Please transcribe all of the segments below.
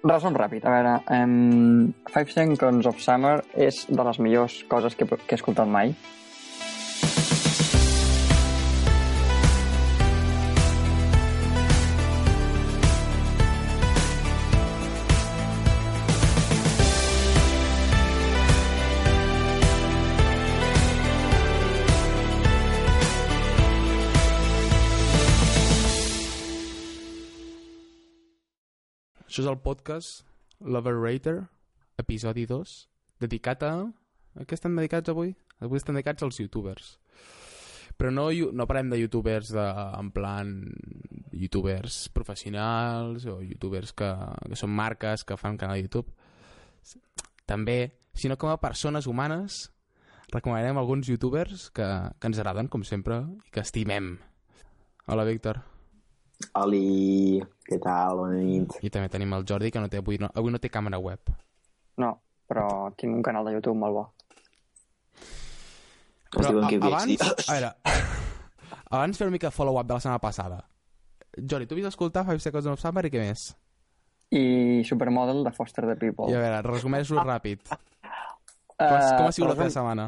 Resum ràpid, a veure, um, Five Seconds of Summer és de les millors coses que, que he escoltat mai. Això és el podcast L'Overrater, episodi 2, dedicat a... A què estan dedicats avui? Avui estan dedicats als youtubers. Però no, no parlem de youtubers de, en plan youtubers professionals o youtubers que, que són marques que fan canal de YouTube. També, sinó com a persones humanes, recomanarem alguns youtubers que, que ens agraden, com sempre, i que estimem. Hola, Víctor. Oli, què tal? Bona nit. I també tenim el Jordi, que no té, avui, no, avui no té càmera web. No, però tinc un canal de YouTube molt bo. Es diuen que abans, a veure, abans fer una mica de follow-up de la setmana passada. Jordi, tu vist escoltar Five Seconds of Summer i què més? I Supermodel de Foster the People. I a veure, resumeix-ho ràpid. Com, Eh, ha- com ha sigut la teva setmana?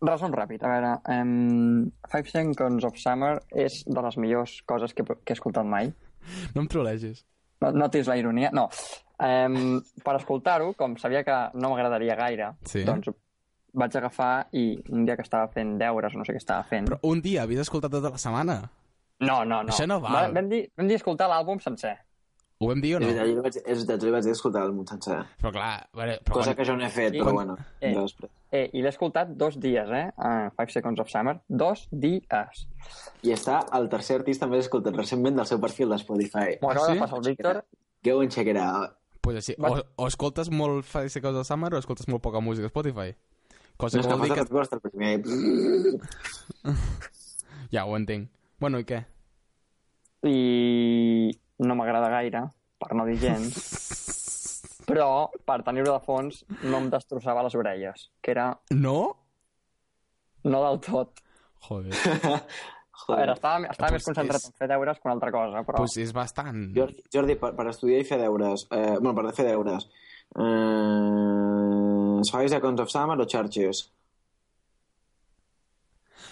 Resum ràpid, a veure, um, Five Seconds of Summer és de les millors coses que, que he escoltat mai. No em trolegis. No, notis la ironia? No. Um, per escoltar-ho, com sabia que no m'agradaria gaire, Sí. doncs vaig agafar i un dia que estava fent deures o no sé què estava fent... Però un dia havies escoltat tota la setmana. No, no, no. Això no val. Va- Vam dir, vam dir escoltar l'àlbum sencer. Ho vam dir o És no? veritat, jo vaig, és veritat, jo li vaig dir escoltar el munt sencer. Però clar, a però Cosa quan... que jo no he fet, Sí. però Quan- bueno. Eh. ja després. Eh, I l'he escoltat dos dies, eh? Uh, Five Seconds of Summer. Dos dies. I està el tercer artista més escoltat recentment del seu perfil de Spotify. M'ho acaba sí? de passar el Víctor. Go and check it out. Pues així, o, o escoltes molt Five Seconds of Summer o escoltes molt poca música a Spotify. Cosa No és que que vol dir que... que... el primer... Ja, ho entenc. Bueno, i què? I no m'agrada gaire, per no dir gens. Però, per tenir-ho de fons, no em destrossava les orelles. Que era No? no del tot. Joder. A veure, estava, estava Pues més concentrat és- en fer deures que una altra cosa, però... Pues és bastant... Jordi, Jordi per, per estudiar i fer deures... Eh, bueno, per fer deures... Eh, Five Seconds of Summer o Churches?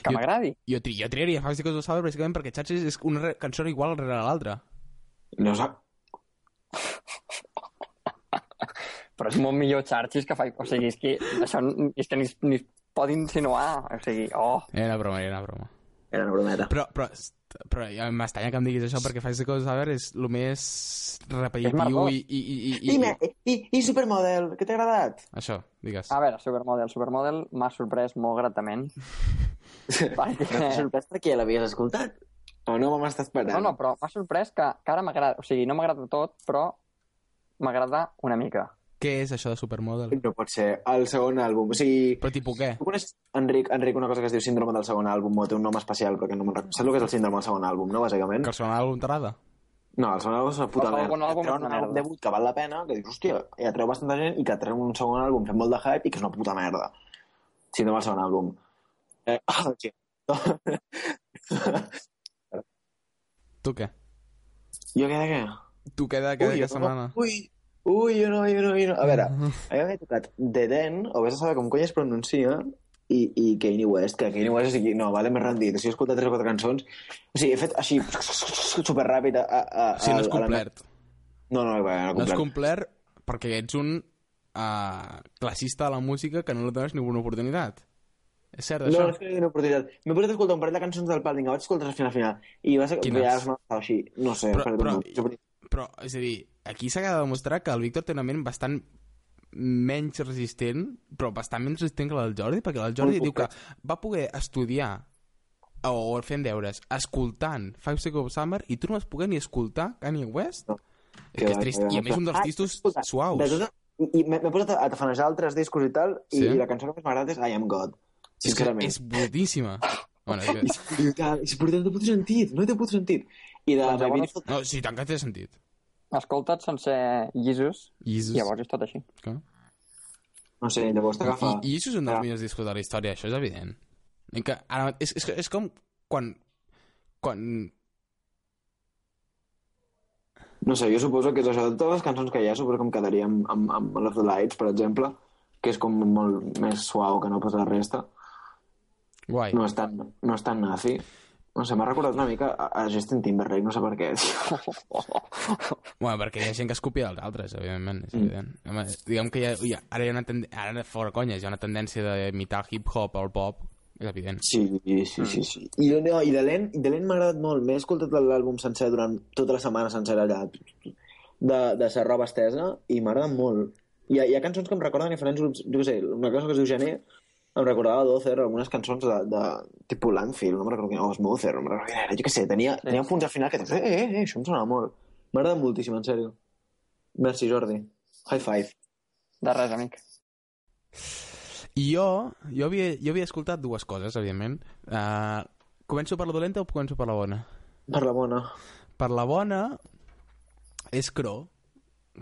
Que Jo- m'agradi. Jo, tri jo triaria Five Seconds of Summer bàsicament perquè Churches és una cançó igual rere l'altra. No sap... Però és molt millor Churches que fa... O sigui, és que això és que ni, ni es pot insinuar. O sigui, oh... Era una broma, era una broma. Era una brometa. Però, però, però ja m'estanya que em diguis això perquè Five Seconds of Summer és el més repetitiu i, i, i, i, I, me, i, i Supermodel, què t'ha agradat? Això, digues. A veure, Supermodel. Supermodel m'ha sorprès molt gratament. perquè... M'ha sorprès perquè ja l'havies escoltat. O no m'està esperant? No, no, però m'ha sorprès que, que ara m'agrada... O sigui, no m'agrada tot, però m'agrada una mica. Què és això de Supermodel? No pot ser. El segon àlbum. O sigui, Però tipus què? tu coneixes, Enric, Enric, una cosa que es diu síndrome del segon àlbum, o té un nom especial, perquè no me'n recordo. Saps el que és el síndrome del segon àlbum, no, bàsicament? Que el segon àlbum t'agrada? No, el segon àlbum és una puta El merda. segon àlbum és una un merda. debut que val la pena, que dius, hòstia, ja treu bastanta gent, i que treu un segon àlbum fent molt de hype i que és una puta merda. Síndrome del segon àlbum. Eh, oh. Tu què? jo què de què? Tu què de què Ui, d'aquesta jo no. setmana? Ui, ui, jo no, jo no, jo no. A veure, a mi m'havia tocat The Den, o vés a saber com cony es pronuncia, i, i Kanye West, que Kanye West, o sigui, no, vale, m'he rendit. O sigui, he escoltat tres o quatre cançons, o sigui, he fet així, superràpid a... a, a Sí, no és complet. No, no, no, no, No és complet perquè ets un uh, classista de la música que no li dones ninguna oportunitat. És cert, No, això? no és que no una oportunitat. M'he posat a escoltar un parell de cançons del Pal, vinga, vaig escoltar final, al final. I va ser... Quines? Ja m'ha així, no sé. Però- perdó, però- no. Però, és a dir, aquí s'ha de demostrar que el Víctor té una ment bastant menys resistent, però bastant menys resistent que la del Jordi, perquè del Jordi Molt diu que va poder estudiar o fent deures, escoltant Five Seconds of Summer, i tu no vas poder ni escoltar Kanye West? No. És que és trist. I a més un dels Ah, tistos suaus. De tot, i m'he posat a tafanejar altres discos i tal, i, Sí? i la cançó que més m'agrada és I Am God. És que Sincerament. és boníssima. Bueno, és que... És brutal, és brutal, no té sentit, no té puto sentit. I de Doncs llavors- Beautiful... No, sí, tant que té sentit. Escolta't sense Jesus, Jesus. i llavors és tot així. Que? No sé, llavors t'agafa... I, això és un dels Ja. millors discos de la història, això és evident. Que ara, és, és, és com quan... quan No sé, jo suposo que és això. De totes les cançons que hi ha, suposo que em quedaria amb, amb, amb Love the Lights, per exemple, que és com molt més suau que no pas la resta. Guai. No és tan, no és tan nazi. No sé, m'ha recordat una mica a, Justin Timberlake, no sé per què. Bueno, perquè hi ha gent que es copia dels altres, evidentment, Mm. és evident. Home, diguem que hi ha, hi ha, ara hi ha una tendència, ara fora conyes, hi ha una tendència d'imitar hip-hop al pop, és evident. Sí, sí, sí, sí. I, no, i de Len, i de Len m'ha agradat molt. M'he escoltat l'àlbum sencer durant tota la setmana sencera allà de, de sa roba estesa i m'ha agradat molt. Hi ha, hi ha cançons que em recorden diferents grups, jo què sé, una cosa que es diu Gener, em recordava Dozer, algunes cançons de, de tipus Landfill, no me'n recordo quina, o Smoother, no me'n recordo quina era, jo què sé, tenia, sí. tenia punts al final que dius, eh, eh, eh, això em sonava molt. M'ha agradat moltíssim, en sèrio. Merci, Jordi. High five. De res, amic. I jo, jo havia, jo havia escoltat dues coses, evidentment. Uh, començo per la dolenta o començo per la bona? Per la bona. Per la bona és Cro,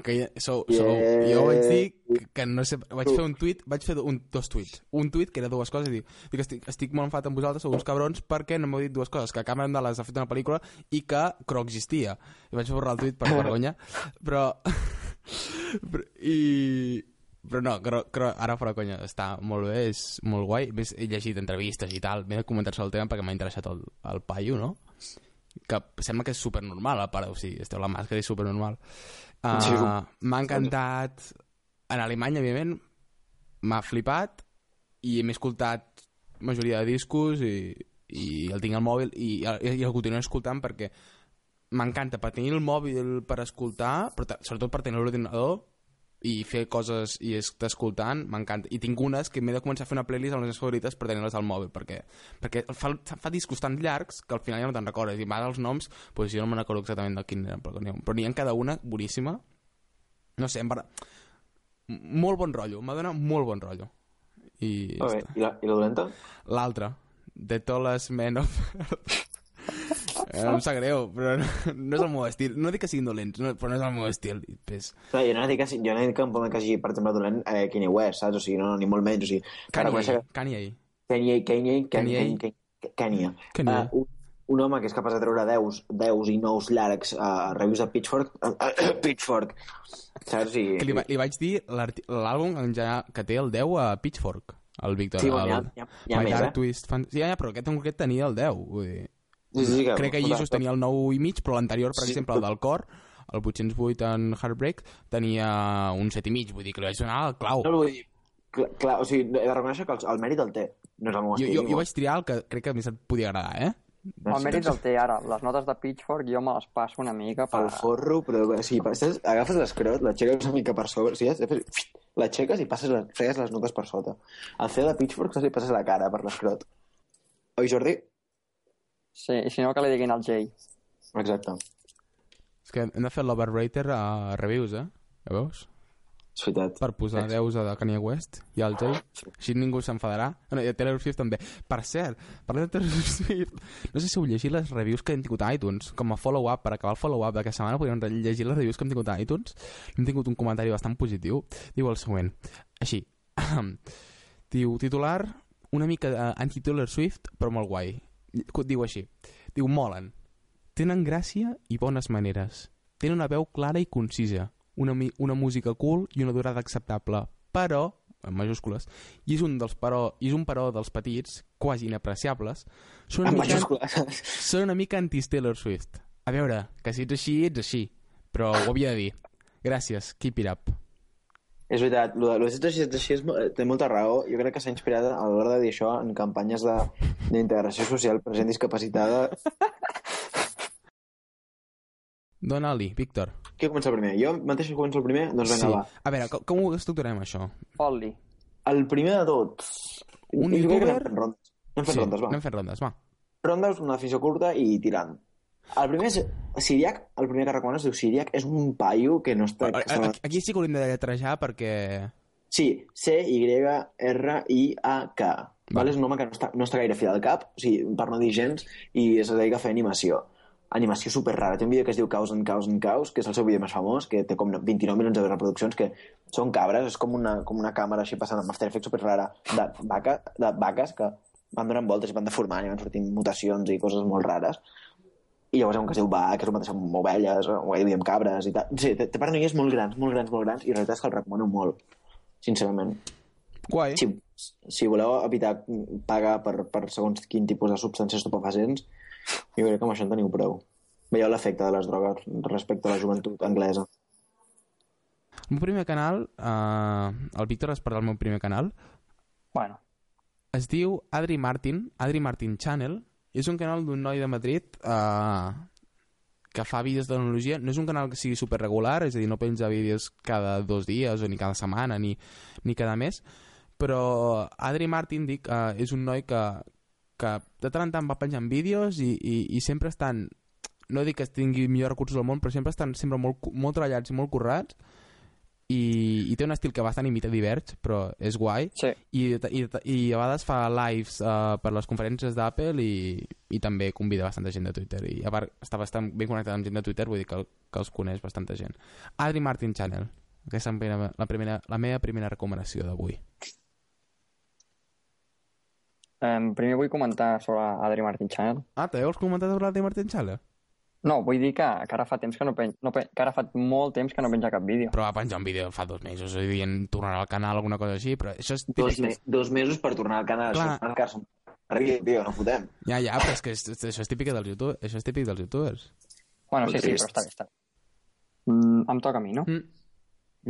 que ja- sou, Yeah. sou, jo vaig dir que, no sé, vaig fer un tuit, vaig fer un, dos tuits. Un tuit que era dues coses i dic, dic estic, estic molt enfadat amb vosaltres, sou uns cabrons, perquè no m'heu dit dues coses, que Cameron Dallas ha fet una pel·lícula i que Cro existia. I vaig borrar el tuit per vergonya, però... però i, però no, però, però ara fora conya, està molt bé, és molt guai. Més, he llegit entrevistes i tal, m'he comentat sobre el tema perquè m'ha interessat el, el paio, no? Que sembla que és supernormal, a part, o sigui, esteu la màscara i supernormal. Uh, m'ha encantat en alemany, evidentment, m'ha flipat i m'he escoltat majoria de discos i, i el tinc al mòbil i, i el continuo escoltant perquè m'encanta per tenir el mòbil per escoltar, però sobretot per tenir l'ordinador i fer coses i estar escoltant, m'encanta. I tinc unes que m'he de començar a fer una playlist amb les meves favorites per tenir-les al mòbil, perquè, perquè fa, fa discos tan llargs que al final ja no te'n recordes. I ara els noms, doncs jo no me'n recordo exactament de quin eren, però n'hi ha, ha cada una boníssima. No sé, em va... Molt bon rotllo, m'ha donat molt bon rotllo. I ja Okay. I, la, I la dolenta? L'altra, The Tallest Man of... Eh, em sap greu, però no, no és el meu estil. No dic que siguin dolents, no, però no és el meu estil. I, pues, Clar, jo no dic que, jo no dic que em poden que hagi, per exemple, dolent eh, Kanye West, saps? O sigui, no, no, ni molt menys. O sigui, Kanye, que- Kanye. Kanye, Kanye, Kanye. Kanye, Kanye, Kanye. Uh, un, un home que és capaç de treure 10, 10 i nous llargs a uh, reviews de Pitchfork, uh, uh, Pitchfork, saps? I, Que li, va- li vaig dir l'àlbum ja, que té el 10 a Pitchfork, el Víctor. Sí, bueno, ha- hi ha My més, eh? Twist Fan... Sí, ja, ja, però aquest en concret tenia el 10. Vull dir, Sí, que- crec que Jesus tenia el 9 i mig, però l'anterior, per Sí, exemple, el del cor, el 808 en Heartbreak, tenia un 7 i mig. Vull dir que li vaig donar el clau. No, vull dir, clar, clar, o sigui, he de reconèixer que el, el mèrit el té. No és el meu Jo, estil. jo, jo vaig triar el que crec que més et podia agradar, eh? El mèrit el té ara. Les notes de Pitchfork jo me les passo una mica per... Pel forro, però o sigui, passes, agafes l'escrot, l'aixeques una mica per sobre, o sigui, després l'aixeques i passes les, fregues les notes per sota. El CEO de Pitchfork saps? li passes la cara per l'escrot. Oi, Jordi? Sí, i si no que li diguin al Jay. Exacte. És que hem de fer l'overrater a reviews, eh? Ja veus? És veritat. Per posar Ex- deus a de Kanye West i al Jay. Així ningú s'enfadarà. Bueno, I a Taylor Swift també. Per cert, parlant de Taylor Swift, no sé si heu llegit les reviews que hem tingut a iTunes, com a follow-up, per acabar el follow-up d'aquesta setmana, podríem llegir les reviews que hem tingut a iTunes. Hem tingut un comentari bastant positiu. Diu el següent. Així. Diu, titular, una mica uh, anti-Taylor Swift, però molt guai. Diu així. Diu, molen. Tenen gràcia i bones maneres. Tenen una veu clara i concisa. Una, una música cool i una durada acceptable. Però, en majúscules, i és un dels però, i és un però dels petits, quasi inapreciables, són una En mica, són una mica anti-Taylor Swift. A veure, que si ets així, ets així. Però ho havia de dir. Gràcies, keep it up. És veritat, lo de eh, té molta raó. Jo crec que s'ha inspirat a l'hora de dir això en campanyes de- d'integració social per gent discapacitada. Dona-li, Víctor. Qui comença primer? Jo mateix començo el primer? Doncs vinga, sí. va. A veure, com, com ho estructurem, això? Fot-li. El primer de tots. Un Jo youtuber- anem fent rondes. Anem fent rondes, va. anem fent rondes, va. Rondes, una definició curta i tirant. El primer és Siriac, el primer que recomano es diu Siriac, és un paio que no està... A- que està... a- Aquí sí que hauríem de lletrejar perquè... Sí, C-Y-R-I-A-K. Vale. És un home que no està, no està gaire fi del cap, o sigui, per no dir gens, i es dedica a fer animació. Animació super rara. Té un vídeo que es diu Caos en Caos en Caos, que és el seu vídeo més famós, que té com 29 milions de reproduccions, que són cabres, és com una, com una càmera així passant amb After Effects super rara de, vaca, de vaques que van donant voltes i van deformant i van sortint mutacions i coses molt rares. I llavors hi ha un que es diu va, que és un mateix amb ovelles, o hi amb cabres i tal. Sí, té, té paranoies molt grans, molt grans, molt grans, i la veritat és que el recomano molt, sincerament. Guai. Si, si voleu evitar pagar per, per segons quin tipus de substàncies estupefacients, jo crec que amb això en teniu prou. Veieu l'efecte de les drogues respecte a la joventut anglesa. El meu primer canal, eh, el Víctor es parla del meu primer canal, Bueno, es diu Adri Martin, Adri Martin Channel, és un canal d'un noi de Madrid eh, que fa vídeos de tecnologia. No és un canal que sigui super regular, és a dir, no penja vídeos cada dos dies o ni cada setmana ni, ni cada mes, però Adri Martin, dic, eh, és un noi que, que de tant en tant va penjant vídeos i, i, i sempre estan no dic que tingui millors recursos del món, però sempre estan sempre molt, molt treballats i molt currats i, i té un estil que bastant imita Diverge, però és guai sí. i, i, i a vegades fa lives uh, per les conferències d'Apple i, i també convida bastanta gent de Twitter i a part està bastant ben connectat amb gent de Twitter vull dir que, el- que els coneix bastanta gent Adri Martin Channel aquesta és la, primera, la, primera, la meva primera recomanació d'avui Um, primer vull comentar sobre Adri Martin Channel. Ah, també vols comentar sobre l'Adri Martin Channel? No, vull dir que, que ara fa temps que no pen... no pen... que ara fa molt temps que no penja cap vídeo. però va penjar un vídeo fa dos mesos és a dir, tornarà al canal alguna cosa així però això és Dos, me dos mesos per tornar al canal. Clar. Això és un Arriba, tio, no fotem. ja, ja, però és que és, això és típic dels youtubers això és típic dels youtubers Bueno, sí, sí, però està bé, està bé. Mm, em toca a mi, no? mm.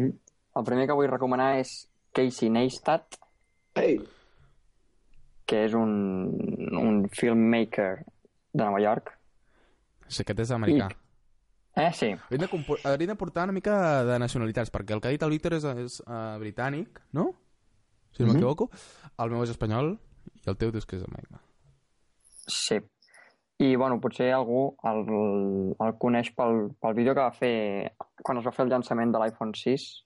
Mm. El primer que vull recomanar és Casey Neistat, Ei, que és un, un filmmaker de Nova York. Sí, aquest és americà I- Eh, sí. Hauríem de, hauríem de portar una mica de nacionalitats, perquè el que ha dit el Víctor és, és uh, britànic, no? Si no Mhm. m'equivoco. El meu és espanyol i el teu dius que és americà. Sí. I, bueno, potser algú el, el coneix pel, pel vídeo que va fer quan es va fer el llançament de l'iPhone 6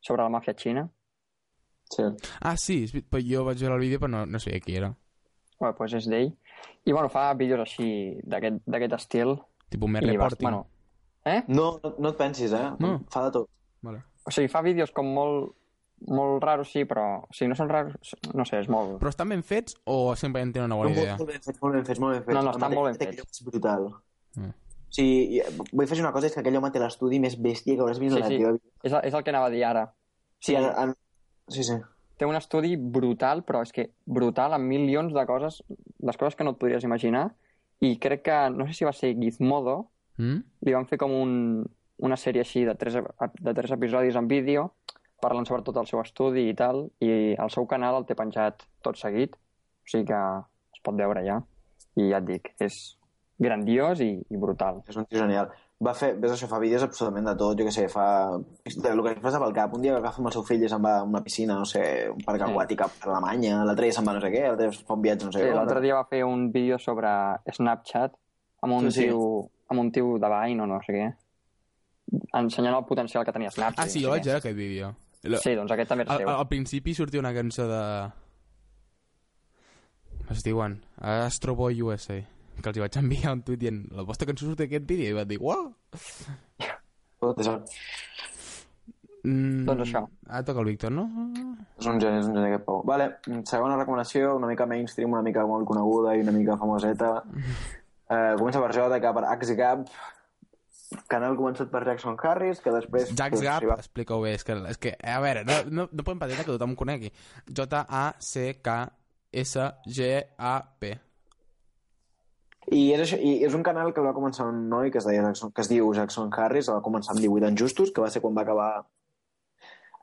sobre la màfia xina. sí. Ah, sí, però jo vaig veure el vídeo però no, no sabia qui era. Bueno, doncs és d'ell. I, bueno, fa vídeos així, d'aquest d'aquest estil. Tipo més reporting. bueno, eh? No, no, no et pensis, eh? No. Fa de tot. Vale. O sigui, fa vídeos com molt, molt raros, sí, però... O sigui, no són raros... No sé, és molt... Però estan ben fets o simplement tenen una bona Molt, idea? molt ben fets, molt ben fets, molt ben fets. No, no, estan molt ben fets. És brutal. Mm. O sigui, vull fer una cosa, és que aquell home té l'estudi més bèstia que hauràs vist Sí, en la sí. teva vida. És, és el que anava a dir ara. Sí, en, en... sí, sí. Té un estudi brutal, però és que brutal amb milions de coses, les coses que no et podries imaginar, i crec que, no sé si va ser Gizmodo, Mm? li van fer com un, una sèrie així de tres, de tres episodis en vídeo, parlant sobre tot el seu estudi i tal, i el seu canal el té penjat tot seguit, o sigui que es pot veure ja. I ja et dic, és grandiós i, i brutal. És un tio genial. Va fer, ves això, fa vídeos absolutament de tot, jo què sé, fa... De, el que li passa pel cap, un dia agafa amb el seu fill i se'n va a una piscina, no sé, un parc Sí. aquàtic a Alemanya, l'altre dia se'n va no sé què, l'altre dia fa un viatge no sé Sí, què. L'altre dia va fer un vídeo sobre Snapchat amb un, Sí, sí. tio, amb un tio de Vine o no sé què, ensenyant el potencial que tenia Snapchat. Ah, sí, jo vaig veure aquest vídeo. què. Sí, doncs aquest també és Al, seu. al principi sortia una cançó de... Es diuen Astro Boy USA que els hi vaig enviar un tuit dient la vostra cançó surt d'aquest vídeo i va dir uau mm, Doncs això. ara toca el Víctor, no? és un geni, és un geni aquest Pau. Vale, segona recomanació, una mica mainstream, una mica molt coneguda i una mica famoseta. Eh, comença per J, per Axgap, canal començat per Jackson Harris, que després... Jax pues, Gap, va- explica-ho bé és que, és que, a veure, no, no, no podem pretendre que tothom ho conegui J-A-C-K-S-G-A-P I és, això, I és un canal que va començar un noi que es, deia Jackson, que es diu Jackson Harris, va començar amb 18 anys justos, que va ser quan va acabar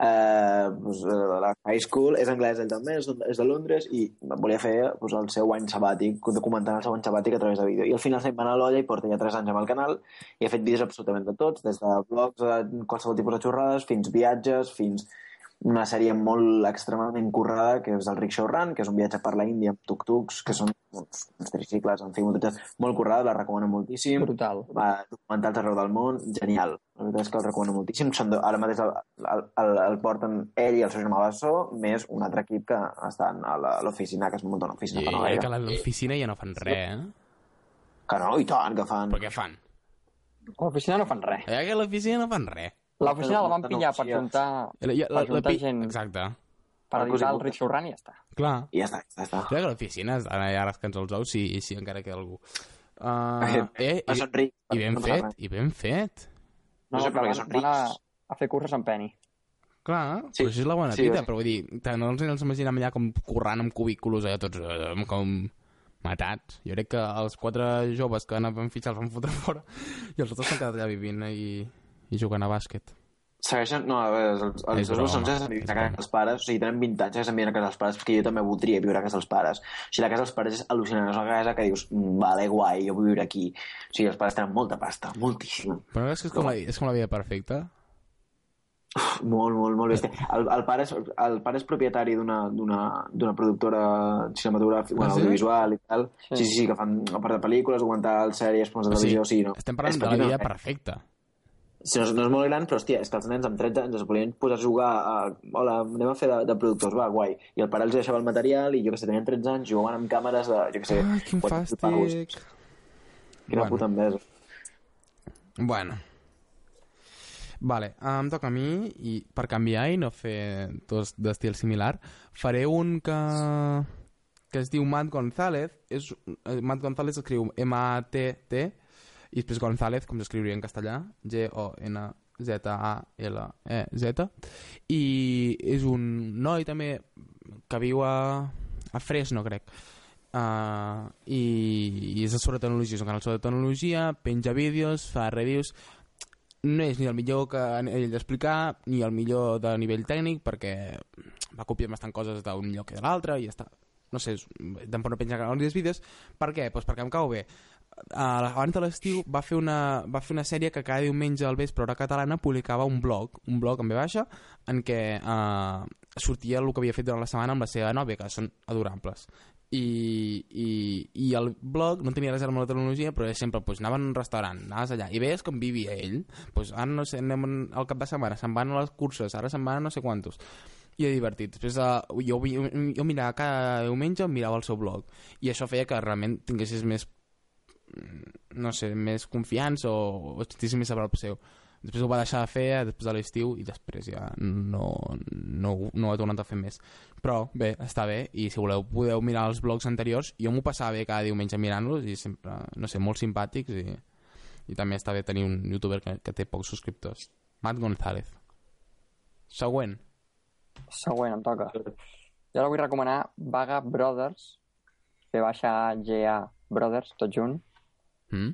eh, pues, eh, la high school. És anglès ell també, és, de- és de Londres, i volia fer pues, el seu any sabàtic, documentant el seu any sabàtic a través de vídeo. I al final se'n va anar a l'olla i porta ja 3 anys amb el canal i ha fet vídeos absolutament de tots, des de blogs, a qualsevol tipus de xorrades, fins viatges, fins una sèrie molt extremadament currada que és el Rickshaw Run, que és un viatge per la Índia amb tuk-tuks, que són uns, uns tricicles, en fi, moltes, molt currada, la recomano moltíssim. Brutal. Va, documentals arreu del món, genial. La veritat és que el recomano moltíssim. Són, de- ara mateix el, el, el, el porten ell i el seu germà Bassó, més un altre equip que estan a l'oficina, que es munta una oficina I per que a l'oficina ja no fan res, eh? Que no, i tant, que fan. Però què fan? A l'oficina no fan res. Eh, que a l'oficina no fan res. L'oficina la van No, no, pillar per juntar, La, la, la, juntar pi- gent. Exacte. per editar el Run i ja està. Clar. I ja està, ja està. Crec que a l'oficina estan allà rascant els ous si, si encara queda algú. Uh, eh, No i, són rics. i ben no fet, i ben fet. No sé per però què són van a, rics. a fer curses amb Penny. Clar, Sí. sí. però això és la bona Sí, vida, sí. però vull dir, no els, els imaginem allà com currant amb cubículos allà tots eh, com matats. Jo crec que els quatre joves que anaven fitxar els van fotre fora i els altres s'han quedat allà vivint i, i jugant a bàsquet. Segueixen, no, a veure, els, els, dos broma, bessons és s'envien a casa dels pares, o sigui, tenen 20 anys, s'envien a casa dels pares, perquè jo també voldria viure a casa dels pares. O sigui, la casa dels pares és al·lucinant, és una casa que dius, "Mm, vale, guai, jo vull viure aquí. O sigui, els pares tenen molta pasta, moltíssima. Però no és que és com, la, és com la vida perfecta? Molt, molt, molt bèstia. El, el, pare, és, el pare és propietari d'una d'una- d'una productora cinematogràfica, bueno, Ah, sí? audiovisual i tal. Sí. Sí, sí, sí, que fan a part de pel·lícules, documentals, sèries, programes de O sigui, televisió, sí, no. Estem parlant És de la vida perfecta. Sí, no, no és molt gran, però hòstia, és que els nens amb 13 anys es volien posar a jugar a... Hola, anem a fer de, de productors, va, guai. I el pare els deixava el material i jo que sé, tenien 13 anys, jugaven amb càmeres de, jo que sé... Ai, quin 400 pavos. fàstic. Quina Bueno. puta enveja. Bueno. Vale, em toca a mi i per canviar i no fer dos d'estil similar, faré un que que es diu Matt González. És, eh, Matt González escriu M-A-T-T i després González, com s'escriuria en castellà, G-O-N-Z-A-L-E-Z. I és un noi també que viu a, a Fresno, crec. Uh, i, i és sobre tecnologia, és un canal sobre tecnologia, penja vídeos, fa reviews no és ni el millor que ell d'explicar ni el millor de nivell tècnic perquè va copiar bastant coses d'un lloc que de l'altre i ja està no sé, tampoc no penja els vídeos per què? Pues perquè em cau bé abans de l'estiu va, fer una, va fer una sèrie que cada diumenge al vespre hora catalana publicava un blog, un blog en ve baixa en què uh, sortia el que havia fet durant la setmana amb la seva nòvia que són adorables. I, i, i el blog no tenia res amb la tecnologia però sempre pues, anaven a un restaurant, anaves allà i veies com vivia ell. Pues, ara no sé, anem al cap de setmana se'n van a les curses, ara se'n van a no sé quantos. I divertit. Després uh, jo, jo, jo mirava cada diumenge mirava el seu blog. I això feia que realment tinguessis més no sé, més confiança o, o estiguessis més a prop seu. Després ho va deixar de fer eh, després de l'estiu i després ja no, no, no ho he tornat a fer més. Però bé, està bé i si voleu podeu mirar els blogs anteriors. Jo m'ho passava bé cada diumenge mirant-los i sempre, no sé, molt simpàtics i, i també està bé tenir un youtuber que, que té pocs subscriptors. Matt González. Següent. Següent, em toca. Jo ara vull recomanar Vaga Brothers, que baixa GA Brothers, tot junt. Mm?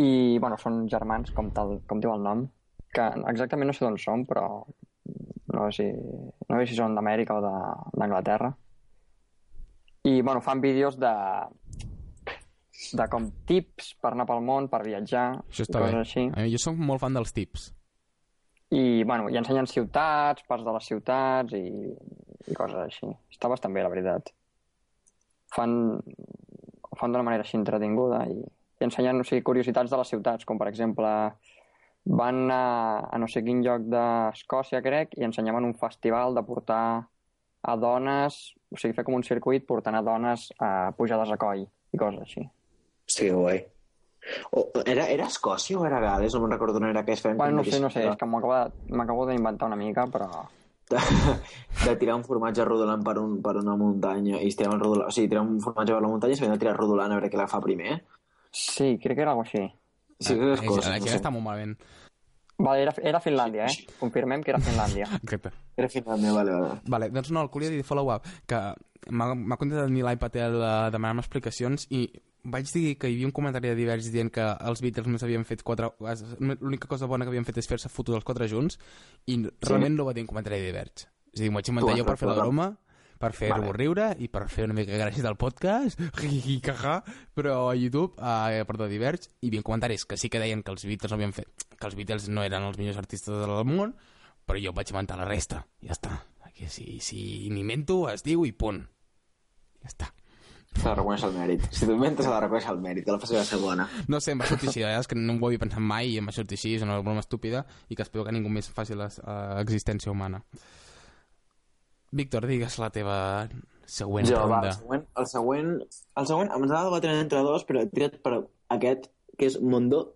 I, bueno, són germans, com, tal, com diu el nom, que exactament no sé d'on són, però no sé si, no sé si són d'Amèrica o d'Anglaterra. I, bueno, fan vídeos de de com tips per anar pel món, per viatjar, Això està coses bé. així. A mi, jo soc molt fan dels tips. I, bueno, i ensenyen ciutats, parts de les ciutats i, i coses així. Està bastant bé, la veritat. Fan, ho fan d'una manera així entretinguda i, i ensenyen o sigui, curiositats de les ciutats, com per exemple van a, a no sé quin lloc d'Escòcia, crec, i ensenyaven un festival de portar a dones, o sigui, fer com un circuit portant a dones a pujades a coll i coses així. Sí, guai. O, era, era Escòcia o era Gales? No me'n recordo on era que es feien... Bueno, no sé, no sé, és que m'acabo d'inventar una mica, però... de, de tirar un formatge rodolant per, un, per una muntanya i es tiraven rodolant, o sigui, tirar un formatge per la muntanya i s'havien de tirar rodolant a veure què la fa primer. Sí, crec que era alguna així. Sí, que és Ah, cosa, aquí no sé. està molt malament. Vale, era, era Finlàndia, eh? Confirmem que era Finlàndia. Exacte. Era Finlàndia, vale, vale. Vale, doncs no, el que volia dir follow-up, que m'ha m'ha contestat ni l'iPatel de demanar-me explicacions i vaig dir que hi havia un comentari de Diverge dient que els Beatles només havien fet quatre... L'única cosa bona que havien fet és fer-se fotos els quatre junts i realment no va dir un comentari de Diverge. És a dir, m'ho vaig inventar jo per fer la broma, per fer-vos Vale. riure i per fer una mica gràcies del podcast, però a YouTube, a part de Diverge, hi havia comentaris que sí que deien que els Beatles no havien fet, que els Beatles no eren els millors artistes del món, però jo vaig inventar la resta. Ja està. Aquí si, si m'invento, es diu i punt. Ja està. S'ha de reconèixer el mèrit. Si tu inventes, s'ha de reconèixer el mèrit, que la faci va ser bona. No sé, em va sortir així, eh? és que no ho havia pensat mai i em va sortir així, és una broma estúpida i que espero que ningú més faci l'existència humana. Víctor, digues la teva següent Jo, va, ronda. el següent, el següent, el següent, em estava debatent entre dos, però he triat per aquest, que és Mondo.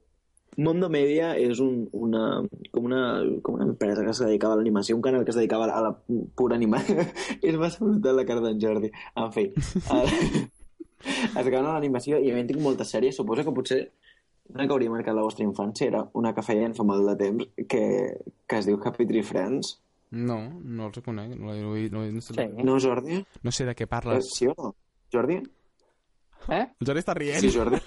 Mondo Media és un, una, com, una, com una empresa que es dedicava a l'animació, un canal que es dedicava a la pura animació. és massa brutal la cara d'en Jordi. En fi. Uh, es gana l'animació i a mi tinc moltes sèries. Suposo que potser una que hauria marcat la vostra infància era una que feien fa molt de temps que, que es diu Happy Tree Friends. No, no els conec. No, no, no, no, sé, Sí. No, Jordi? no sé de què Eh, parles. sí o no? Jordi? Eh? El Jordi està rient. Sí, Jordi.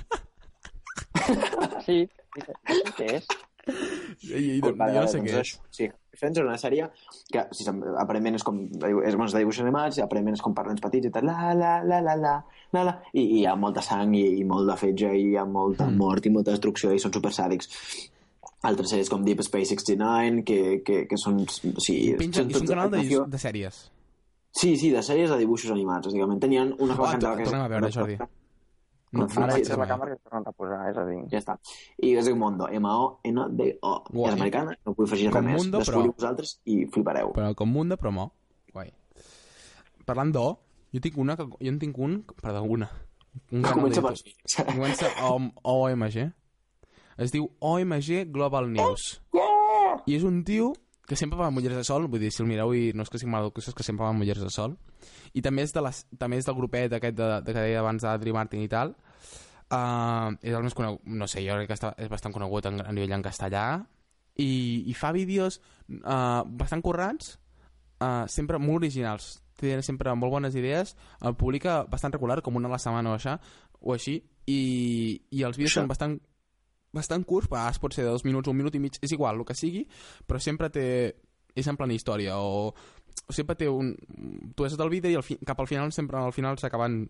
Sí, sí, sí, què és? I, i, jo no sé què és. doncs Sí, Friends era una sèrie que si aparentment és com és bons de dibuixos animats, i aparentment és com per nens petits i tal, la, la, la, la, la, la, la, i, i hi ha molta sang i, i molt de fetge i hi ha molta mm. mort i molta destrucció i són super sàdics. Altres sèries com Deep Space 69, que, que, que són... Sí, Penja, són és un canal de, de sèries. Sí, sí, de sèries de dibuixos animats, bàsicament. Tenien una Oh, cosa to- tornem a veure, Jordi. No, no, Ara a la càmera es tornen a posar, és a dir... Ja està. I es diu Mondo, M-O-N-D-O. És americana, no vull afegir res més. Mundo, però- Descobriu vosaltres i flipareu. Però com un de promo. Guai. Parlant d'O, jo tinc una que... Jo en tinc un... Perdó, una. Un canal Comença de per. Comença amb OMG. Es diu OMG Global News. I és un tio que sempre va amb ulleres de sol, vull dir, si el mireu i no és que sigui mal és que sempre va amb ulleres de sol. I també és, de les, també és del grupet aquest de, de que deia abans d'Adri Martin i tal. Uh, és el més conegut, no sé, jo crec que està, és bastant conegut en, a nivell en castellà i, i fa vídeos uh, bastant currats uh, sempre molt originals té sempre molt bones idees el publica bastant regular, com una a la setmana o, això, o així i, i els vídeos Això. són bastant bastant curts, a vegades pot ser de dos minuts un minut i mig, és igual, el que sigui però sempre té, és en plan història o, o sempre té un tu veus el vídeo i al fi, cap al final sempre al final s'acaben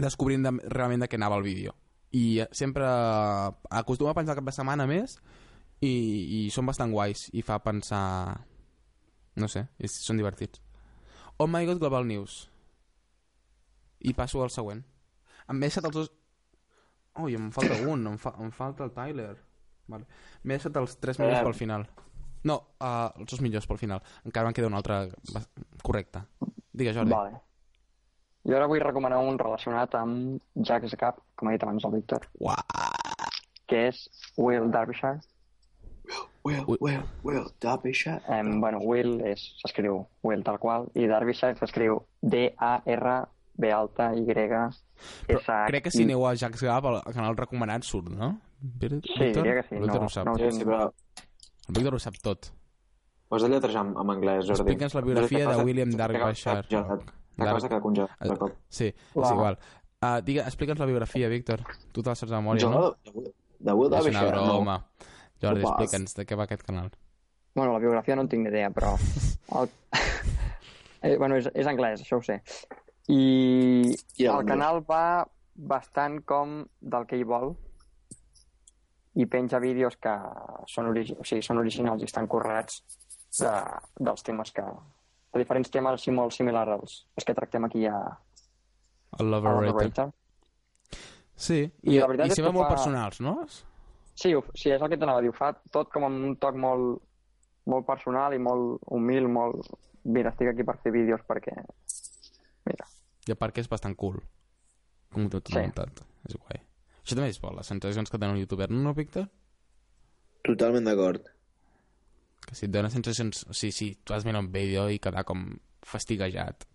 descobrint de, realment de què anava el vídeo. I eh, sempre acostuma a pensar cap de setmana més i, i són bastant guais i fa pensar no sé, és, són divertits. Oh my god Global News. I passo al següent. M'he deixat els dos ui, em falta un em, fa, em falta el Tyler vale. m'he deixat els tres millors Eh. pel final no, uh, els dos millors pel final encara me'n queda un altre correcte digues Jordi Vale. Jo ara vull recomanar un relacionat amb Jack's Gap, com ha dit abans el Víctor, Uah. que és Will Derbyshire. Will, Ui. Will, Will, Derbyshire. Um, bueno, Will s'escriu Will tal qual, i Derbyshire s'escriu D-A-R-B alta Y Però S crec que si aneu a Jack's Gap al al canal recomanat surt, no? Víctor? Sí, diria que sí, Víctor no- ho sap. no- Sí, sí, però El Víctor ho sap tot. posa lletrejar en, en anglès, Jordi. Explica'ns la biografia de William Derbyshire. La cosa que congelat, de cop. Sí, és igual. Uh, digue, explica'ns la biografia, Víctor. Tu te la saps de memòria, Jo, no? de Will- de una Derbyshire, no. broma. Jordi, explica'ns de què va aquest canal. Bueno, la biografia no en tinc ni idea, però... El... eh, bueno, és, és anglès, això ho sé. I I el anglès. canal va bastant com del que hi vol i penja vídeos que són, origi... o sigui, són originals i estan currats de, dels temes que... de diferents temes així molt similars als, als que tractem aquí a, El Rater. Sí, I i, la veritat i sempre que molt fa- personals, no? Sí, ho- sí, és el que t'anava a dir. Ho fa tot com amb un toc molt, molt personal i molt humil, molt... Mira, estic aquí per fer vídeos perquè... Mira, I a part que és bastant cool. Com tot Sí. muntat. És guai. Això també és bo, les sensacions que tenen un youtuber, no, Víctor? Totalment d'acord. Que si et dona sensacions... O sigui, si tu has mirat un vídeo i quedar com fastiguejat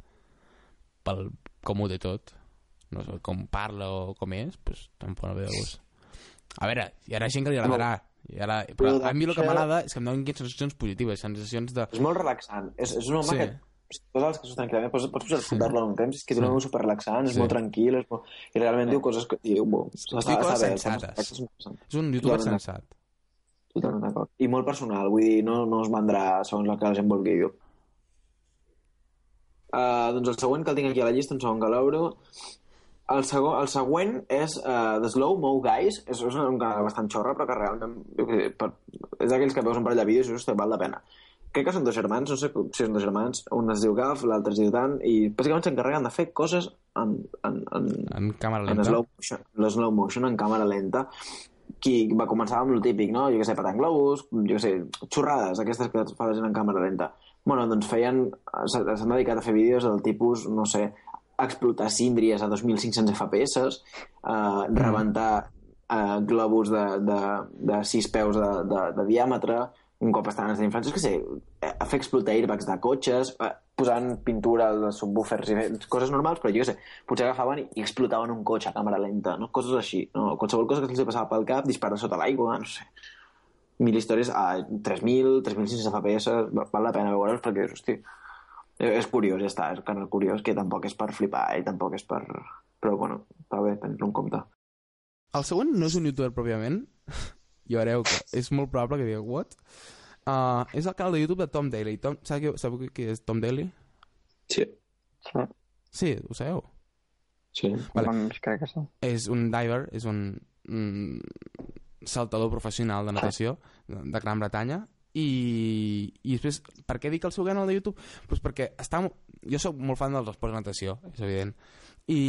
pel com ho té tot, no sé, com parla o com és, doncs tampoc no ve de gust. A veure, hi ha gent que li agradarà, i ara, però Però a mi el que m'agrada és que em donin sensacions positives, sensacions de... És molt relaxant. És, és un home Sí. que posa les coses tranquil·lament, pots, pots posar Sí. escoltar-lo un temps, és que un Sí. super relaxant, és Sí. molt tranquil, és molt... i realment diu coses que... Diu, bo, està, Diu coses bé, sensates. És un youtuber Totalment. sensat. Totalment d'acord. I molt personal, vull dir, no, no es vendrà segons el que la gent vulgui. Uh, doncs el següent que el tinc aquí a la llista, un segon que l'obro, el, segon, el següent és uh, The Slow Mo Guys, és, és un canal bastant xorra, però que realment per, és d'aquells que veus un parell de vídeos i "Hosti, val la pena. Crec que són dos germans, no sé si són dos germans, un es diu Gaf, l'altre es diu Dan, i bàsicament s'encarreguen de fer coses en, en, en, En càmera en lenta. slow motion, en slow motion, en càmera lenta, qui va començar amb el típic, no? Jo què sé, patant globus, jo què sé, xorrades, aquestes que fa la gent en càmera lenta. Bueno, doncs feien... S'han dedicat a fer vídeos del tipus, no sé, explotar síndries a 2.500 FPS, eh, rebentar eh, globus de, de, de 6 peus de, de, de diàmetre, un cop estaven els d'infants, és que sé, a fer explotar airbags de cotxes, posant pintura als subwoofers i coses normals, però jo què sé, potser agafaven i, explotaven un cotxe a càmera lenta, no? Coses així, no? Qualsevol cosa que els passava pel cap, disparar sota l'aigua, no sé. Mil històries a 3.000, 3.600 FPS, val la pena veure'ls perquè, hosti, eh, és curiós, ja està, és canal curiós, que tampoc és per flipar i tampoc és per... Però, bueno, va bé tenir-lo en compte. El següent no és un youtuber pròpiament, i veureu que és molt probable que digueu, what? Uh, és el canal de YouTube de Tom Daly. Tom, sabeu, qui, sabeu qui és Tom Daly? Sí. Sí, Sí, ho sabeu? Sí. Vale. doncs crec que sí. És un diver, és un, un saltador professional de natació de, de Gran Bretanya i, i després, per què dic el seu canal de YouTube? Pues perquè està, jo sóc molt fan dels esports de natació, és evident, i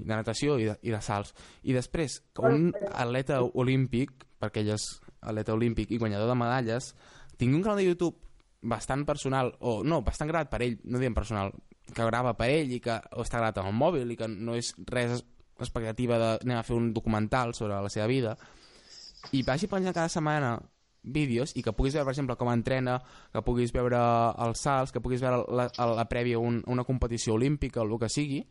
de natació i de, i de salts. I després, que un atleta olímpic, perquè ell és atleta olímpic i guanyador de medalles, tingui un canal de YouTube bastant personal, o no, bastant gravat per ell, no diem personal, que grava per ell i que o està gravat amb el mòbil i que no és res expectativa de anem a fer un documental sobre la seva vida i vagi penjant cada setmana vídeos i que puguis veure, per exemple, com entrena, que puguis veure els salts, que puguis veure la, la, prèvia un, una competició olímpica o el que sigui,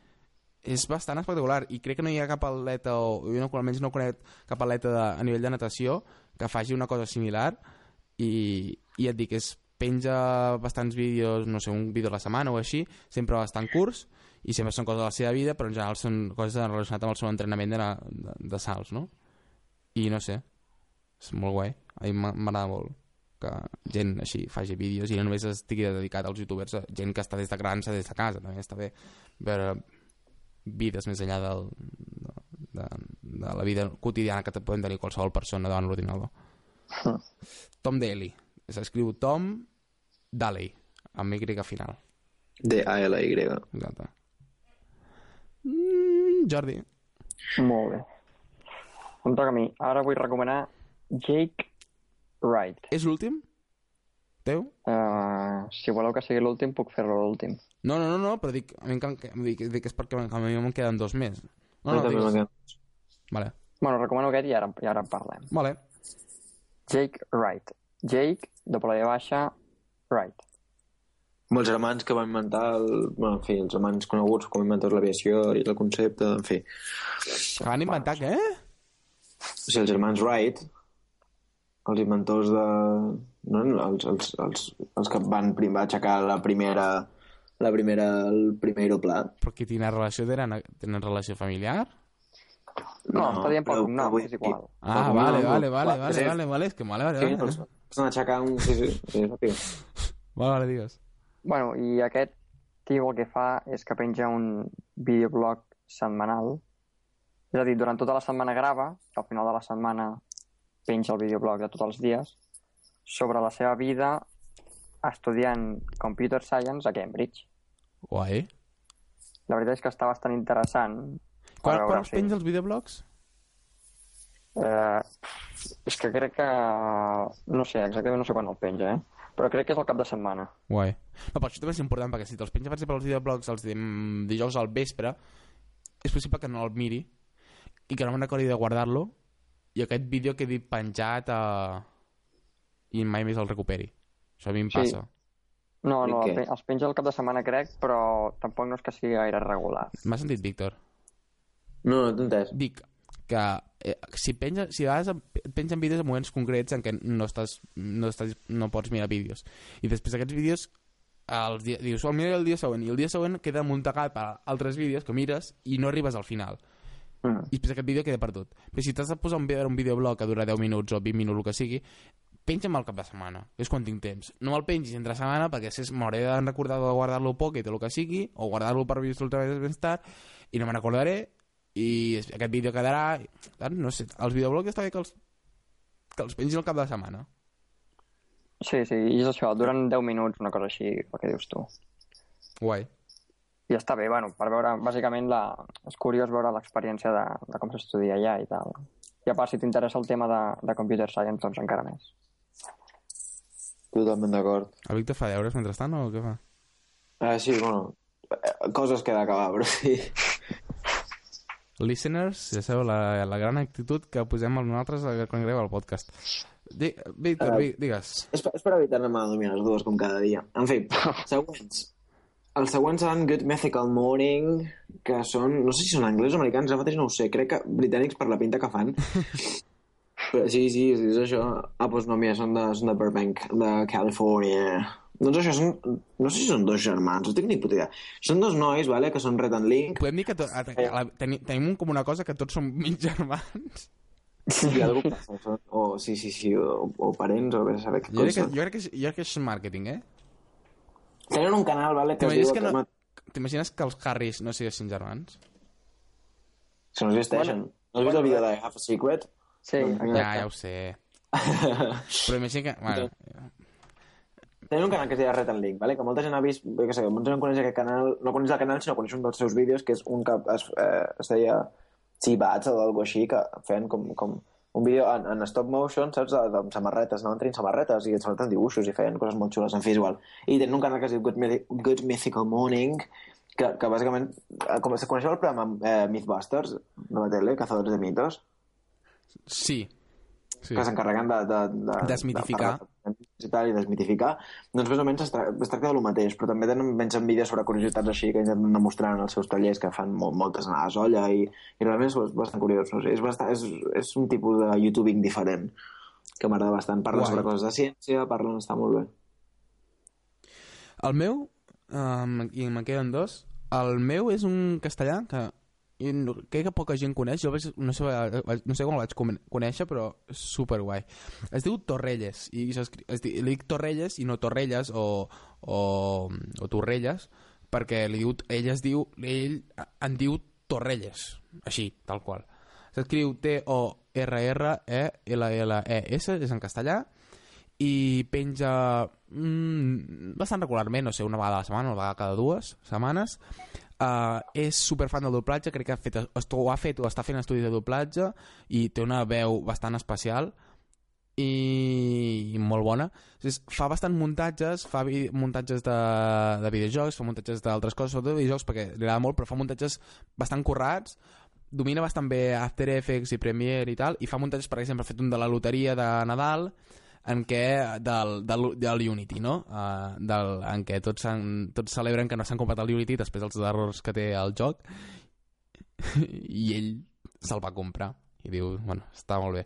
és bastant espectacular i crec que no hi ha cap atleta o jo no, almenys no conec cap atleta de, a nivell de natació que faci una cosa similar i, i et dic, és penja bastants vídeos, no sé, un vídeo a la setmana o així, sempre bastant curts i sempre són coses de la seva vida, però en general són coses relacionades amb el seu entrenament de, de, de salts, no? I no sé, és molt guai. A mi m'a- m'agrada molt que gent així faci vídeos i no només estigui dedicat als youtubers, gent que està des de grans des de casa, també està bé veure vides més enllà del, de, de, de la vida quotidiana que te poden tenir qualsevol persona davant l'ordinador. Tom Daly. S'escriu Tom Daly, amb Y final. D-A-L-Y. Exacte. Mm, Jordi. Molt bé. Em toca a mi. Ara vull recomanar Jake Wright. És l'últim? Teu? Uh, si voleu que sigui l'últim, puc fer-lo l'últim. No, no, no, no, però dic, a mi em, que- dic, dic és perquè a mi me'n queden dos més. No, no, digues. quedat. Vale, Bueno, recomano aquest i ara, i ara en parlem. vale. Jake Wright. Jake, doble de baixa, Wright. Molts germans que van inventar, el, bueno, en fi, els germans coneguts com inventors de l'aviació i el concepte, en fi. Que van inventar què? O sigui, els germans Wright, els inventors de... No, els, els, els, els que van prim, aixecar la primera, la primera, el primer aeroplà. Però qui tenen relació tenen, tenen relació familiar? No, No, està dient pel cognom, és igual. Ah, No, vale, no, vale, vale, vale, sí. vale, vale, és que vale, vale, Sí, vale. aixecant un... Sí, sí, sí, sàpiga. Vale, vale, digues. Bueno, i aquest tio el que fa és que penja un videoblog setmanal. És a dir, durant tota la setmana grava, al final de la setmana penja el videoblog de tots els dies, sobre la seva vida estudiant Computer Science a Cambridge. Guai. La veritat és que està bastant interessant. Quan, quan els sí. penja els videoblogs? Eh, és que crec que... No sé, exactament no sé quan el penja, eh? Però crec que és el cap de setmana. Guai. No, però això també és important, perquè si te'ls penja, per exemple, els videoblogs els dim- dijous al vespre, és possible que no el miri i que no me'n recordi de guardar-lo i aquest vídeo quedi penjat a... i mai més el recuperi. Això a mi em Sí. passa. No, no, pe- els penja el cap de setmana, crec, però tampoc no és que sigui gaire regular. M'has sentit, Víctor? No, no t'he entès. Dic que eh, si, penja, si a vegades et pengen vídeos en moments concrets en què no, estàs, no, estàs, no pots mirar vídeos i després aquests vídeos els dia, dius, el mira el dia següent i el dia següent queda muntagat per altres vídeos que mires i no arribes al final Mm. i després aquest vídeo queda perdut però si t'has de posar un, un videoblog que dura 10 minuts o 20 minuts el que sigui penja'm al cap de setmana, és quan tinc temps no me'l pengis entre setmana perquè si m'hauré de recordar de guardar-lo pocket o el que sigui o guardar-lo per visualitzar més tard i no me n'acordaré i es- aquest vídeo quedarà no sé, els videoblogs està bé que els, que els pengis al cap de setmana Sí, sí, i és això, duren 10 minuts, una cosa així, el que dius tu. guai, I està bé, bueno, per veure, bàsicament, la... és curiós veure l'experiència de, de com s'estudia allà i tal. I a part, si t'interessa el tema de, de computer science, doncs encara més. Totalment d'acord. el Víctor fa deures mentrestant o què fa? Ah, sí, bueno, eh, coses que he d'acabar, però sí. Listeners, ja sabeu la, la gran actitud que posem els nosaltres quan gravem el podcast. Di Víctor, vi digues. És, per- és per evitar-me a dominar les dues com cada dia. En fi, següents. Els següents seran Good Mythical Morning, que són... No sé si són anglesos o americans, ara mateix no ho sé. Crec que britànics per la pinta que fan. Sí, sí, sí, és això. Ah, doncs no, mira, són de, són de Burbank, de Califòrnia. Doncs això són... No sé si són dos germans, no tinc ni puta idea. Són dos nois, vale, que són Red and Link. Podem dir que to, a, a, la, teni, tenim com una cosa que tots som mig germans. Sí, algú passa, són- o sí, sí, sí, o, o parents, o bé saber què Jo crec, que, cosa. jo, crec que, és- jo crec que és màrqueting, eh? Tenen un canal, vale, que es diu... que no... T'imagines que els Harris no siguessin germans? Si no existeixen. No has vist el vídeo de I Have a Secret? Sí, exacte. Ja, ja ho sé. Però imagina que... Bueno, Tenen un canal que es deia Red and Link, vale? que molta gent ha vist, que sé, molta gent coneix aquest canal, no coneix el canal, sinó coneix un dels seus vídeos, que és un que es, eh, es deia Chibats o alguna així, que feien com, com un vídeo en, en stop motion, saps, de, de, amb samarretes, anaven traient samarretes i samarretes dibuixos i feien coses molt xules en fi, igual. I tenen un canal que es diu Good, Mythi Good Mythical Morning, que, que bàsicament, eh, com se coneixeu el programa eh, Mythbusters de la tele, Cazadores de Mitos? Sí. sí. que s'encarreguen de, de, de, Desmitificar. de, de, tal, i desmitificar doncs més o menys es, tra es tracta del mateix però també tenen mengen vídeos sobre curiositats així que intenten demostrar en els seus tallers que fan molt, moltes anades olla i, i realment és bastant curiós no és, bastant, és, és un tipus de youtubing diferent que m'agrada bastant parlen Guai. sobre coses de ciència parlen, està molt bé El meu, um, i me'n queden dos, el meu és un castellà que i no, crec que poca gent coneix, jo vaig, no, sé, no sé com el vaig con- conèixer, però és superguai. Es diu Torrelles, i es di, li dic Torrelles i no Torrelles o, o, o Torrelles, perquè li diu, ell es diu, ell en diu Torrelles, així, tal qual. S'escriu T-O-R-R-E-L-L-E-S, és en castellà, i penja mm, bastant regularment, no sé, una vegada a la setmana, una vegada cada dues setmanes. Uh, és superfan del doblatge, crec que ha fet, ho ha fet o està fent estudis de doblatge i té una veu bastant especial i, i molt bona. És, fa bastant muntatges, fa muntatges de, de videojocs, fa muntatges d'altres coses, sobretot de videojocs perquè li agrada molt, però fa muntatges bastant currats, domina bastant bé After Effects i Premiere i tal, i fa muntatges, per exemple, ha fet un de la loteria de Nadal, en què del, del, del Unity, no? Uh, del, en què tots, han, tots celebren que no s'han comprat el Unity després dels errors que té el joc. I ell se'l va comprar. I diu, bueno, està molt bé.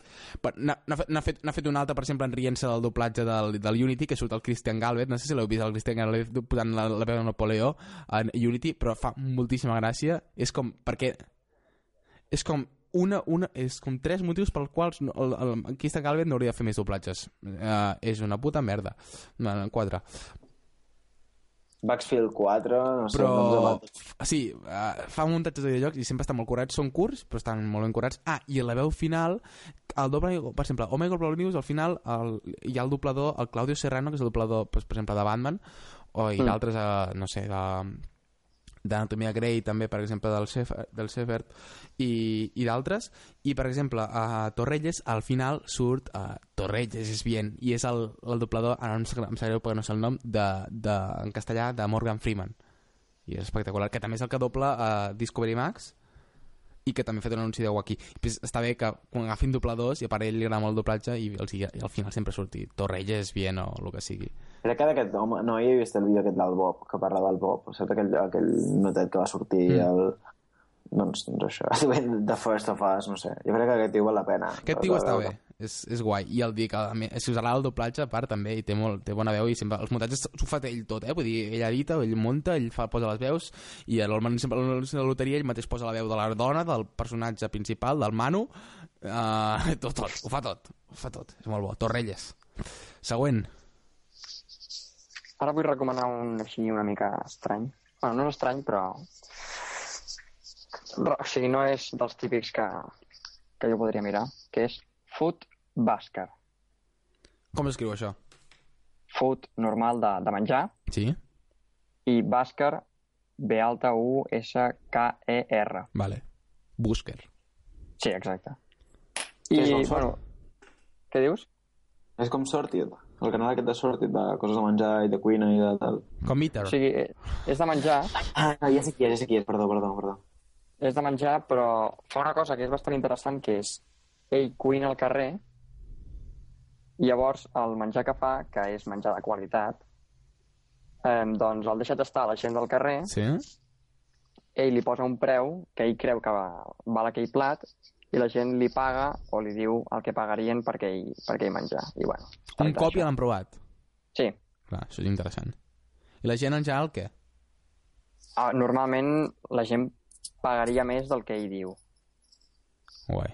N'ha fet, fet, n'ha fet un altre, per exemple en rient-se del doblatge del, del Unity que surt el Christian Galvez, no sé si l'heu vist el Christian Galvez posant la, la veu de Napoleó en Unity, però fa moltíssima gràcia. És com, perquè és com una, una, és com tres motius pels quals no, el, el, el Christian Galvez no hauria de fer més doblatges. Uh, és una puta merda. No, no, quatre. Backfield 4 no sé, però f- sí, uh, fa muntatges de videojocs i sempre estan molt curats, són curts però estan molt ben curats, ah, i a la veu final el doble, per exemple, Omega Global News al final el, hi ha el doblador el Claudio Serrano, que és el doblador pues, per exemple de Batman o, i Mm. d'altres, uh, no sé de, d'Anatomia Grey també, per exemple, del, Sefer, del Sefert i, i d'altres. I per exemple, a Torrelles al final surt uh, Torrelles és bien i és el, el doblador, ara no em sap greu perquè no sé el nom de, de, en castellà de Morgan Freeman. I és espectacular, que també és el que dobla a Discovery Max i que també ha fet un anunci de Wacky pues està bé que quan agafin dobladors i a part ell li agrada molt el doblatge i, els, i al final sempre surti Torrelles bien o el que sigui Crec que d'aquest home... No, he vist el vídeo aquest del Bob, que parla del Bob. Saps aquell, aquell notet que va sortir mm. el... Doncs, doncs això, The First of Us, no sé. Jo crec que aquest tio val la pena. Aquest tio està bé, és, és guai. I el dic, a més, si us agrada el doblatge, a part, també, i té, molt, té bona veu, i sempre, els muntatges s'ho fa ell tot, eh? Vull dir, ell edita, ell munta, ell fa, posa les veus, i el Manu sempre a de la loteria ell mateix posa la veu de la dona, del personatge principal, del Manu, uh, tot, tot, ho fa tot, ho fa tot, és molt bo. Torrelles. Següent. Ara vull recomanar un així una mica estrany. Bueno, no és estrany, però... O sigui, no és dels típics que, que jo podria mirar, que és Food Basker. Com escriu això? Food normal de, de menjar Sí? i Basker B alta U S K E R. Vale. Busker. Sí, exacte. I, és bueno, què dius? És com Sorted, el canal aquest de Sorted, de coses de menjar i de cuina i de tal. Com Meter. O sigui, és de menjar, Ah, no, ja sé qui és, ja sé qui és, perdó, perdó, perdó. És de menjar, però fa una cosa que és bastant interessant, que és ell cuina al carrer I llavors el menjar que fa, que és menjar de qualitat, eh, doncs el deixa tastar a la gent del carrer, Sí? ell li posa un preu que ell creu que va, val aquell plat i la gent li paga o li diu el que pagarien per aquell, per aquell menjar. I bueno, Un cop ja l'han provat. Sí. Clar, això és interessant. I la gent en general què? Ah, normalment la gent pagaria més del que ell diu. Guai.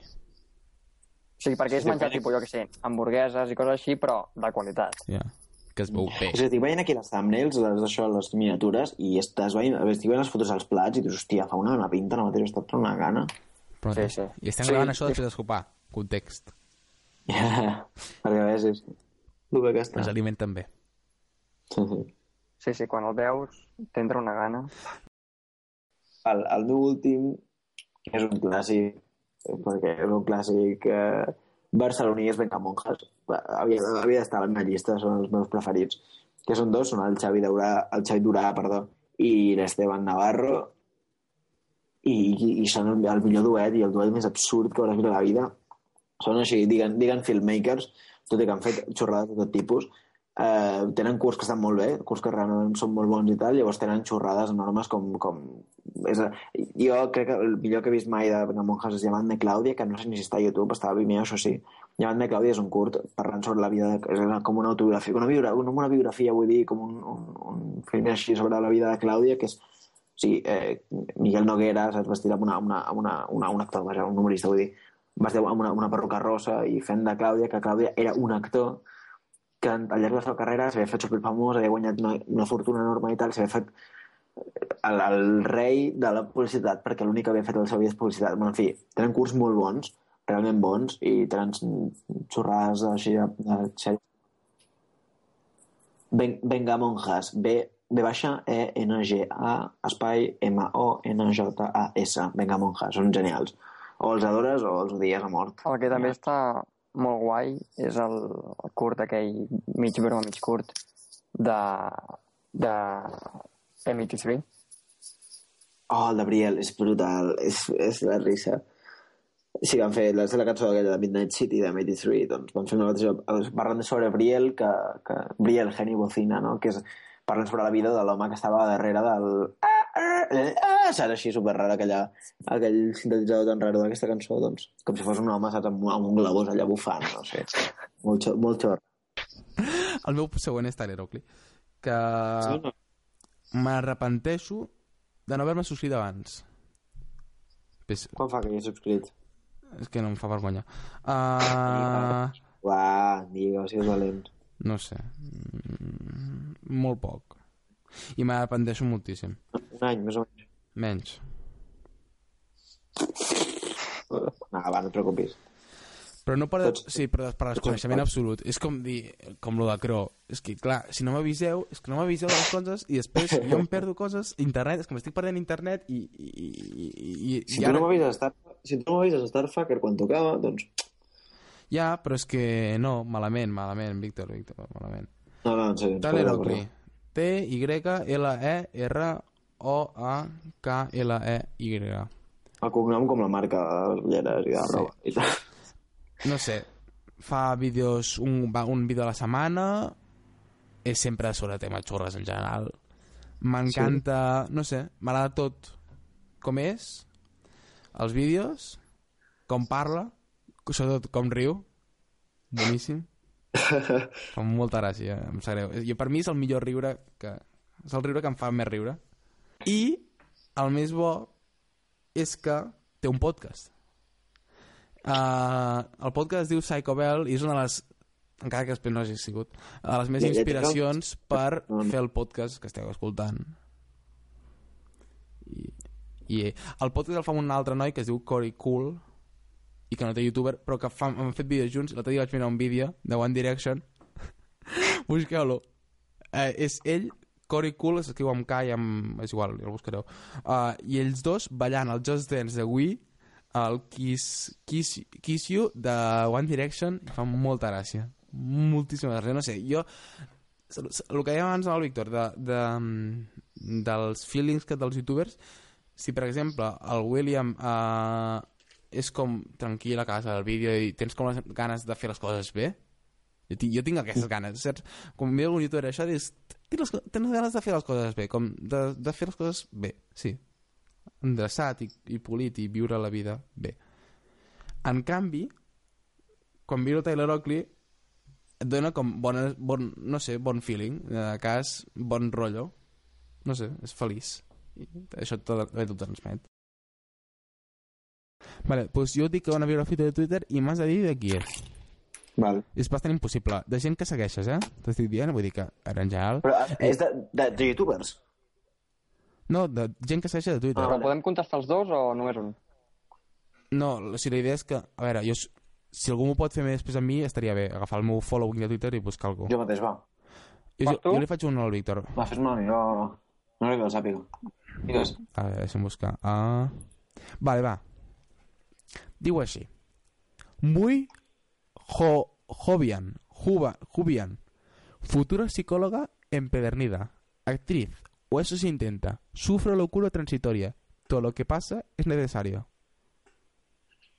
O sigui, perquè és Sí, menjar, tipus, jo què sé, hamburgueses i coses així, però de qualitat. Ja. Que es veu bé. És a dir, veient aquí les thumbnails, les, això, les miniatures, i estàs veient, estic veient les fotos dels plats i dius, hòstia, fa una bona pinta, no mateix, està una gana. Però, Sí, sí. I estem Sí, gravant això sí. després d'escopar. Context. Yeah. Perquè a veure, sí, sí. El que està. Ens alimenten bé. Sí, sí. Sí, sí, quan el veus t'entra una gana. El, el meu últim és un clàssic, eh, perquè és un clàssic eh, barceloní, és Bencamonjas. Havia, havia d'estar a la llista, són els meus preferits. Que són dos, són el Xavi, Daurà, el Xavi Durà perdó, i l'Esteban Navarro, i, i, i són el, el millor duet i el duet més absurd que hauràs vist a la vida. Són així, diguen, diguen filmmakers, tot i que han fet xorrades de tot tipus, eh, tenen curs que estan molt bé, curs que realment són molt bons i tal, llavors tenen xorrades enormes com... com és, jo crec que el millor que he vist mai de, de Monjas és Llevant de Clàudia, que no sé ni si està a YouTube, estava a Vimeo, això sí. Llevant de Clàudia és un curt parlant sobre la vida, de, és com una autobiografia, una, biografia, una biografia, vull dir, com un, un, un film així sobre la vida de Clàudia, que és sí, eh, Miguel Noguera, saps, vestit amb, una, amb, una, amb una, una, un actor, vaja, un humorista, vull dir, vestit amb una, una perruca rosa i fent de Clàudia, que Clàudia era un actor que al llarg de la seva carrera s'havia fet superfamós, havia guanyat una, una fortuna enorme i tal, s'havia fet el, el rei de la publicitat, perquè l'únic que havia fet la seva vida és publicitat. Bueno, en fi, tenen curs molt bons, realment bons, i tenen xorrades així de, de sèrie. Ben, Venga Monjas, B, B baixa, E, N, G, A, espai, M, O, N, J, A, S. Venga Monjas, són genials. O els adores o els odies a mort. El que també està molt guai és el, curt aquell mig broma, mig curt de, de M83. Oh, el de Briel, és brutal, és, és la risa. Sí, van fer la, la cançó aquella de Midnight City de 83, doncs van fer una altra parlant sobre Briel, que, que Briel, geni bocina, no? que és parlant sobre la vida de l'home que estava darrere del... Ah, ah, ah, saps, així superrara aquella, aquell sintetitzador tan raro d'aquesta cançó, doncs, com si fos un home, saps, amb, amb un globus allà bufant, no sé. Molt, xor, molt xor. El meu següent és Tyler Oakley, que Sí, m'arrepenteixo de no haver-me subscrit abans. Pues, Quan fa que hi subscrit? és que no em fa vergonya. Uh, Uà, digue, si és valent. no sé. Mm, molt poc. I m'arrepenteixo moltíssim. Un any, més o menys. Menys. No, va, no et preocupis. Però no per, Tots- sí, per, per desconeixement absolut. És com dir, com lo de Cro. És que, clar, si no m'aviseu, és que no m'aviseu de les coses i després jo em perdo coses. Internet, és que m'estic perdent internet i... i, i, i, Si i tu no m'avises a Star... si tu no m'avises a Starfucker quan tocava, doncs... Ja, però és que no, malament, malament, Víctor, Víctor, malament. No, no, en sèrio. Tyler perdó, Oakley. T-Y-L-E-R-O-A-K-L-E-Y. perdó. El cognom com la marca ulleres i de Sí. roba. I tal. No sé, fa vídeos, un, va- un vídeo a la setmana, és sempre sobre temes xurres en general. M'encanta, no sé, m'agrada tot com és, els vídeos, com parla, sobretot com riu, boníssim. Fa molta gràcia, em sap greu. Jo, per mi és el millor riure que... És el riure que em fa més riure. I el més bo és que té un podcast. Uh, el podcast es diu Psycho Bell i és una de les encara que després no hagi sigut de les més inspiracions per no. fer el podcast que esteu escoltant i, i el podcast el fa un altre noi que es diu Cory Cool i que no té youtuber però que fa, hem fet vídeos junts. L'altre dia vaig mirar un vídeo de One Direction. Busqueu-lo. Eh, és ell Cory Cool s'escriu amb K i amb... és igual, ja el buscareu. Uh, i ells dos ballant el Just Dance de Wii el Kiss, Kiss, Kiss You de One Direction i fa molta gràcia. Moltíssima gràcia, no sé, jo el que dèiem abans el Víctor de, de, dels feelings que dels youtubers si per exemple el William eh, és com tranquil a casa del vídeo i tens com les ganes de fer les coses bé Jo tinc, jo tinc aquestes ganes, saps? Quan veig algun youtuber això, dius, tens, les tens ganes de fer les coses bé, com de, de fer les coses bé, sí. Endreçat i, i polit i viure la vida bé. En canvi, quan miro Tyler Oakley, et dona com bon, bon no sé, bon feeling, de cas, bon rotllo. No sé, és feliç. I això tot, tot ho transmet. Vale, doncs jo dic que van a veure de Twitter i m'has de dir de qui és. Val. És bastant impossible. De gent que segueixes, eh? T'estic dient, vull dir que ara en general... Però eh, és de, de, de youtubers? No, de gent que segueix de Twitter. Però podem contestar els dos o només un? No, o sigui, la idea és que... A veure, jo, si algú m'ho pot fer més després a mi, estaria bé. Agafar el meu following de Twitter i buscar algú. Jo mateix, va. Jo, jo, jo li faig un al Víctor. Va, fes-me jo... No que el sàpiga. Digues. A veure, deixa'm buscar. Ah... Vale, va. Diu així. Muy jo, jovian, juba, jubian, futura psicóloga empedernida, actriz, o eso se intenta, sufre locura transitoria, todo lo que pasa es necesario.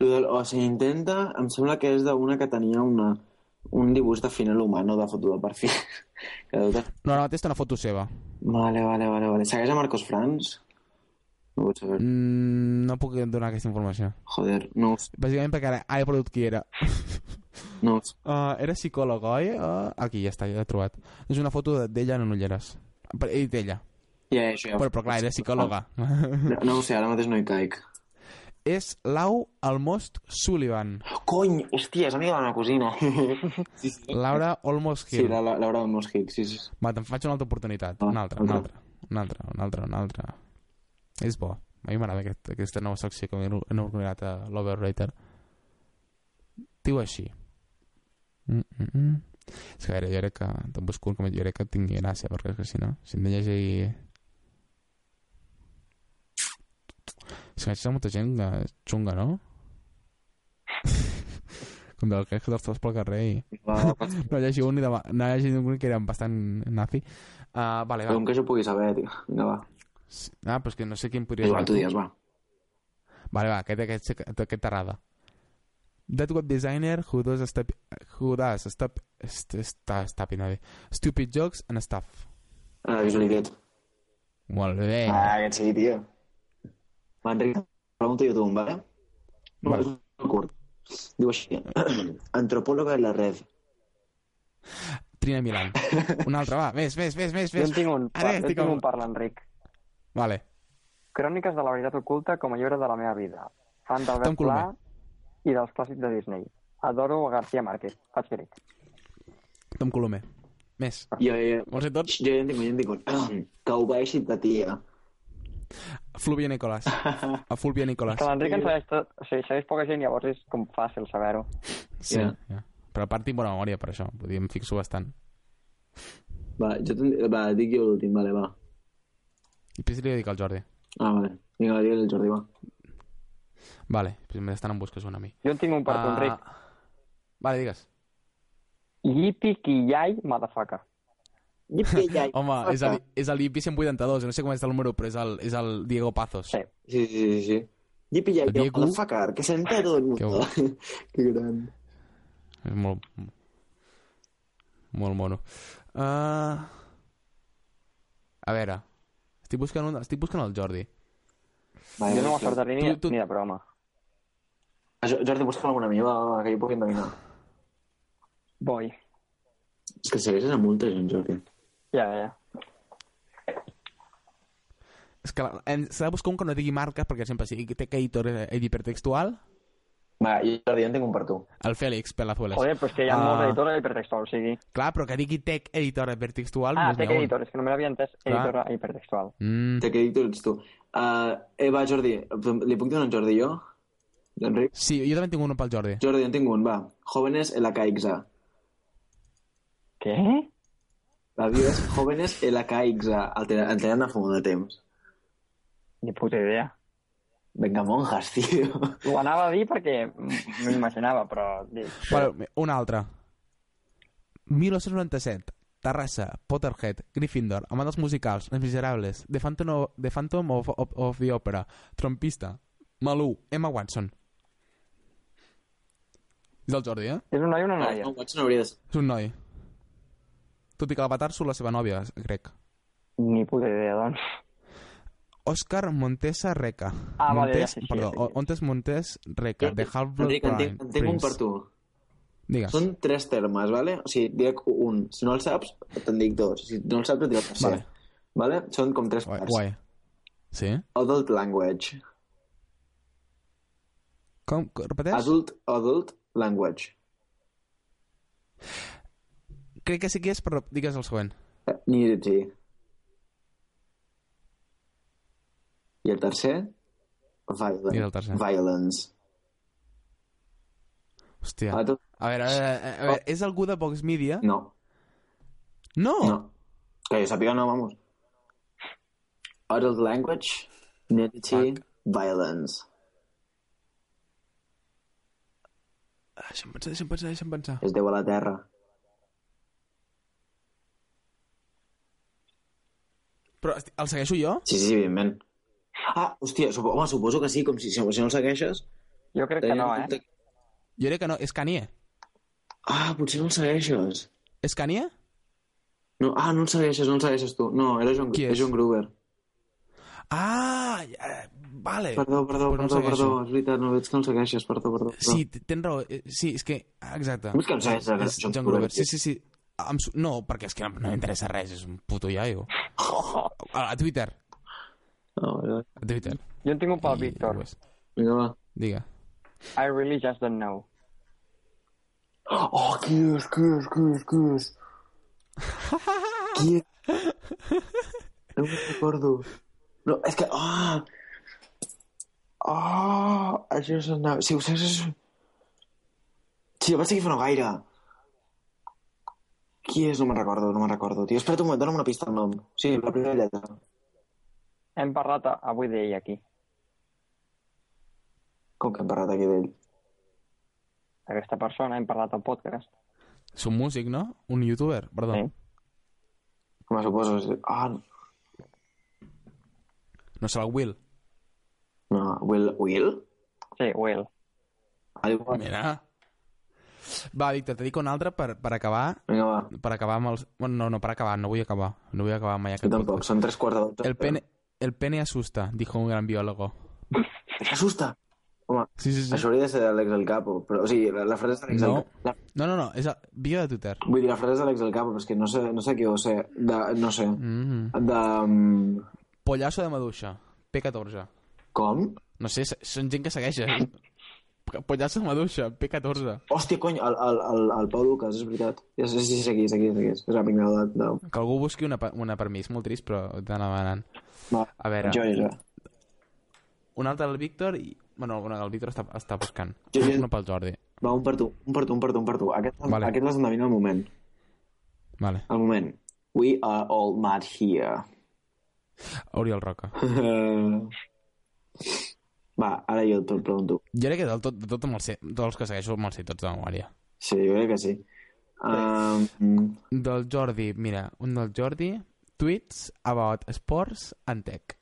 O sigui, intenta... Em sembla que és d'una que tenia una, un dibuix de final humà, no de foto de perfil. que de... No, no, és una foto seva. Vale, vale, vale, vale. Segueix a Marcos Franz? No ho pots saber. Mm, no puc donar aquesta informació. Joder, no, ho sé, Bàsicament perquè ara, ara he perdut qui era. no ho sé. Uh, era psicòleg, oi? Uh, aquí, ja està, ja l'he trobat. És una foto de- d'ella en ulleres. Per- He dit ella. Ja, això ja... Però, però clar, era psicòloga. No, no ho sé, ara mateix no hi caic. és Lau Almost Sullivan. Cony, hòstia, és amiga de la meva cosina. sí, sí. Laura Olmos Sí, Hill. la, la, Laura del Mosquic, sí, sí. Va, te'n faig una altra oportunitat. Ah, Una altra, una altra. Una altra, una altra, una altra. És bo. A mi m'agrada aquest, aquesta nova secció que hem organitzat a l'Overrater. Diu així. Mm -mm -mm. És que a veure, jo crec que te'n busco un que jo crec que tingui gràcia, perquè és que si no, si em de llegir... És que hi molta gent que és xunga, no? Com del que te'ls trobes pel carrer i... Va, No llegi un ni demà. No llegi un que era bastant nazi. Uh, vale, va. com que jo pugui saber, tio. Vinga, va. Sí. Ah, però és que no sé quin podria Igual tu digues, va. Vale, va, aquest, aquest, aquest, aquest t'agrada. That web designer who does step, who does step, st, st, stop, no, stupid jokes and stuff. Ah, Visual Idiot. Molt bé. Ah, aquest sí, tio. Va, Enric, pregunto jo tu, un, vale? No, és curt. Diu així. Antropòloga de la red. Trina Milan. Un altre, va, més, més, més, més, Jo en tinc un, Ara jo en tinc un per l'Enric. Vale. Cròniques de la veritat oculta com a llibre de la meva vida. Fan Tom d'Albert Pla Colomer. i dels clàssics de Disney. Adoro García Márquez. Faig grec. Tom Colomer. Més. Jo, jo, Vols dir tots? jo ja en tinc un, jo en tinc. Que obeeixi ta tia. Fluvia Nicolàs. A Fulvia Nicolàs. Que l'Enric en segueix, tot, o sigui, segueix poca gent, llavors és com fàcil saber-ho. Sí, Ja. ja. Però a part tinc bona memòria per això. Vull dir, em fixo bastant. Va, jo ten... va, dic jo l'últim, vale, va. I després li dic al Jordi. Ah, vale. Vinga, digue el Jordi, va. Vale, després m'estan en busques una a mi. Jo en tinc un per tu, Enric. Vale, digues. Yipi Kiyai Motherfucker. Yipi, ja. Home, és el, és el IP 182, no sé com és el número, però és el, és el Diego Pazos. Sí. Sí, sí, sí, sí. Yipi, ja, Diego. motherfucker, que se entera todo el mundo. Qué gran. És molt... Molt mono. Uh... A veure... Estic buscant, un, estic buscant el Jordi. Vale, jo no vale, m'acertaré ni, Tu- ni de broma. Jo- Jordi, busca alguna meva, va, va, que jo pugui endevinar. Boi. És que segueixes a molta gent, Jordi. Ja, ja. És que s'ha de buscar un que no digui marca, perquè sempre si té que editor eh, hipertextual, Va, jo, Jordi, jo en tinc un per tu. el Fèlix Pelazueles. Joder, però és que hi ha Ah. molts editors hipertextual, o sigui... Clar, però que digui tech editor hipertextual Ah, ha un. editor, és que no me l'havia entès Clar. editor hipertextual. Mm. Te que editor ets tu. Uh, eh, va, Jordi, li puc donar un Jordi jo? Enric? Sí, jo també tinc un pel Jordi. Jordi, en tinc un, va. Jóvenes LKXA. Què? La vida és Jóvenes LKXA. El tenen a fum de temps. Ni puta idea. Venga, monjas, tio. Ho anava a dir perquè m'imaginava, però... dic, Vale, un altre. 1997. Terrassa, Potterhead, Gryffindor, Amant dels musicals, Les Miserables, The Phantom of, the, Phantom of, of, of the Opera, Trompista, Malú, Emma Watson. És el Jordi, eh? És un noi o una No, noia? no, Watson hauria de ser... És un noi. Tot i que la Patarso la seva nòvia, crec. Ni puta idea, doncs. Òscar Montesa Reca. Ah, vale, Montes, ja sé, sí, perdó, ja sé qui és. Ontes Montes Reca, de Half-Blood Enric, en tinc, en tinc un per tu. Digues. Són tres termes, vale? O sigui, diré un. Si no el saps, te'n dic dos. Si no el saps, et diré el tercer. Vale. Vale. Són com tres Guai. parts. Guai. Sí? Adult language. Com? com- Repeteix? Adult, adult language. Crec que sí que és, però digues el següent. Eh, Nudity. I el tercer? Violence. I el tercer? Violence. Hòstia. Adult... A veure, a veure, a veure, és algú de Vox Media? No, No! no. Que jo sàpiga no, vamos. Adult language, nudity, violence. Ah, Deixa'm pensar, deixa'm pensar, deixa'm pensar. Es deu a la terra. Però el segueixo jo? Sí, sí, evidentment. Ah, hòstia, supo... home, suposo que sí, com si, si no el segueixes... Jo crec que no, eh? Jo crec que no. És Kanye. Ah, potser no el segueixes. És Kanye? No, ah, no el segueixes, no el segueixes tu. No, era John, Qui és? és? John Gruber. Ah, ja, vale. Perdó, perdó, no el perdó, segueixo. perdó, és veritat, no veig que no el segueixes, perdó, perdó. perdó. Sí, tens raó. Eh, Sí, és que... ah, Exacte. Com és que em segueixes, És John John Gruber, Gruber. Sí, sí, sí. Em su- No, perquè és que no, no m'interessa res, és un puto iaio. A, a Twitter. Ah, vale, vale. A Twitter. Jo en tinc un pel I- Víctor. ho és. Vinga, va. Digue. I really just don't know. Oh, qui és, qui és, qui és, qui és? qui és? No me'n recordo. No, és que... Ah! Ah! Això és... Una... Sí, ho sé, és... Sí, el vaig seguir fa no gaire. Qui és? No me'n recordo, no me'n recordo. Tio, espera't un moment, dona'm una pista al nom. Sí, la primera lletra. Hem parlat a- avui d'ell aquí. Com que hem parlat aquí d'ell? Aquesta persona, hem parlat al podcast. És un músic, no? Un youtuber, perdó. Sí. Com suposo? Ah, No serà el Will. no. Will? Will? Sí, Will. Ah, igual. Mira. Va, Víctor, te dic un altre per, per acabar Vinga, va. per acabar amb els... Bueno, no, no, per acabar, no vull acabar. No vull acabar mai Jo aquest tampoc, podcast. són tres quarts de dotze. El pene, el pene asusta, dijo un gran biólogo. Asusta! Home, Sí, sí, sí. això hauria de ser d'Àlex el Capo, però, o sigui, la, la frase és d'Àlex No. el Capo. La, No, no, no, és bio de Twitter. vull dir, la frase és d'Àlex el Capo, però és que no sé, no sé qui ho sé. De, no sé. Mm -hmm. De... Pollasso de maduixa, P14. com? No sé, són gent que segueixes. Pollasso de maduixa, P14. Hòstia, cony, el, el, el, el Pau Lucas, és veritat. Ja sé, sí, sí, aquí, és aquí, és aquí. És amic meu de... de... Que algú busqui una, una per mi, és molt trist, però t'han demanant. A veure, jo, jo. un altre del Víctor i... Bueno, bueno, el Víctor està, està buscant. Jo, jo- Una pel Jordi. Va, un per tu, un per tu, un per tu, un per tu. Aquest, Vale. aquest l'has d'endevinar al moment. Vale. Al moment. We are all mad here. Oriol Roca. Va, ara jo te'l pregunto. Jo crec que del tot, de tot me'ls sé, tots els que segueixo me'ls sé tots de memòria. Sí, jo crec que sí. Um, Del Jordi, mira, un del Jordi, tweets about sports and tech.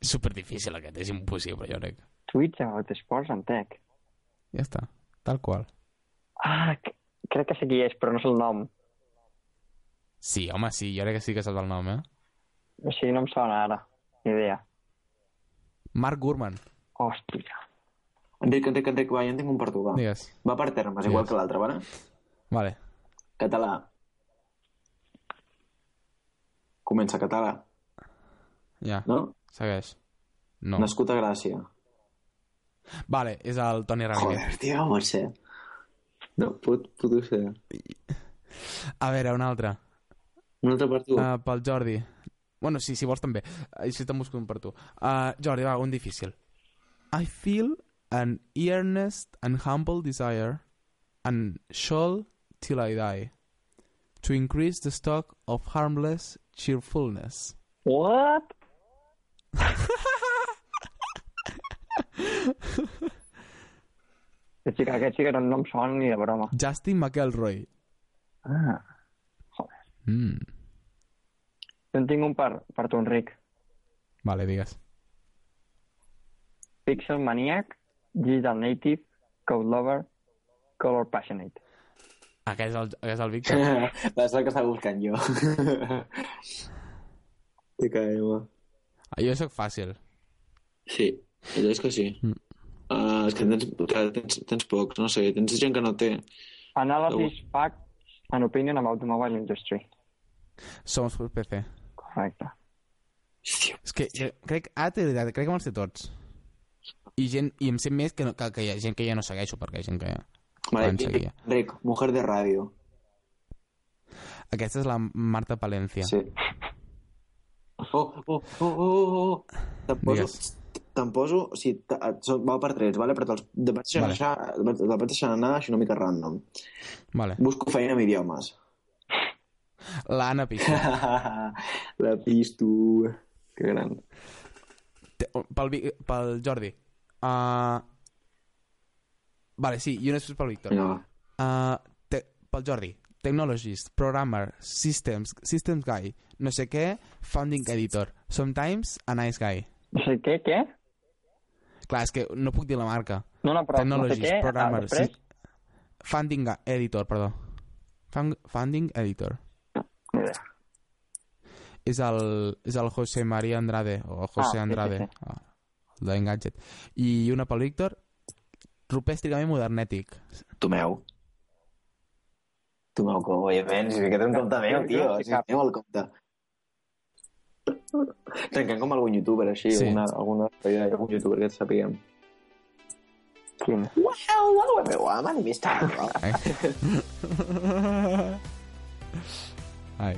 És super difícil aquest, és impossible, jo crec. Tweets about sports and tech. Ja està, tal qual. Ah, crec que sé qui és, però no sé el nom. Sí, home, sí, jo crec que sí que saps el nom, eh? Sigui, no em sona ara. Ni idea. Mark Gurman, Hòstia. Enric, Enric, Enric, va, jo en tinc un per tu, va. digues. Va per termes, igual Digues. que l'altre, vale? Vale. Català. Comença català, Ja, no? segueix. No. Nascut a Gràcia. Vale, és el Toni Ramírez. Joder, tio, sé. No, pot, pot ser. A veure, un altre. Un altre per tu. Uh, pel Jordi. Bueno, sí, si vols també. Si te'n busco un per tu. Uh, Jordi, va, un difícil. I feel an earnest and humble desire and shall till I die to increase the stock of harmless cheerfulness. What? Aquest sí que, aquest sí que no, no em sona ni de broma. Justin McElroy. Ah. Joder. Mm. Jo en tinc un per, per tu, Enric. Vale, digues. Pixel Maniac, Digital Native, Code Lover, Color Passionate. Aquest és el, aquest és el Víctor. és el que estava buscant jo. Te cae, home. Ah, jo sóc fàcil. Sí, allò és que sí. Mm. Uh, és que tens, tens, tens pocs, no sé, tens gent que no té. Analysis, facts, and opinion about the mobile industry. Somos per PC. Correcte. Hòstia, És que jo crec, ah, t'he crec que me'ls sé tots. I, gent, I em sé més que, no, que, que hi ha gent que ja no segueixo, perquè hi ha gent que ja... Vale, seguia. Ric, mujer de ràdio. Aquesta és la Marta Palencia. Sí. Oh, oh, oh, oh, oh. Te'n poso... Digues. Te'n poso... O sigui, te- va per trets, vale? però te'ls te vaig deixar, Vale. vale. te vaig deixar anar així una mica random. Vale. Busco feina amb idiomes. L'Anna Pista. La pisto. Que gran. Pel, pel Jordi. Uh... Vale, sí, i una després pel Víctor. Vinga, va. Uh, te, pel Jordi. Technologist, programmer, systems, systems guy, no sé què, founding editor, sometimes a nice guy. No sé què, què? Clar, és que no puc dir la marca. No, no, però no sé Technologist, què, programmer, ah, després... Funding ga- editor, perdó. Fun- Funding editor. Idea. És el, és el José María Andrade, o José Ah, sí, sí, Andrade, sí. ah, el d'Engadget. I una pel Víctor, rupèstricament modernètic. Tomeu. Tomeu, com, òbviament, si ficat un compte meu, tio. Si anem al compte. Trencant com algun youtuber, així, Sí. alguna, alguna idea, algun youtuber que et sapiguem. Quin? Well, well, meu, my name is Tom. Ai.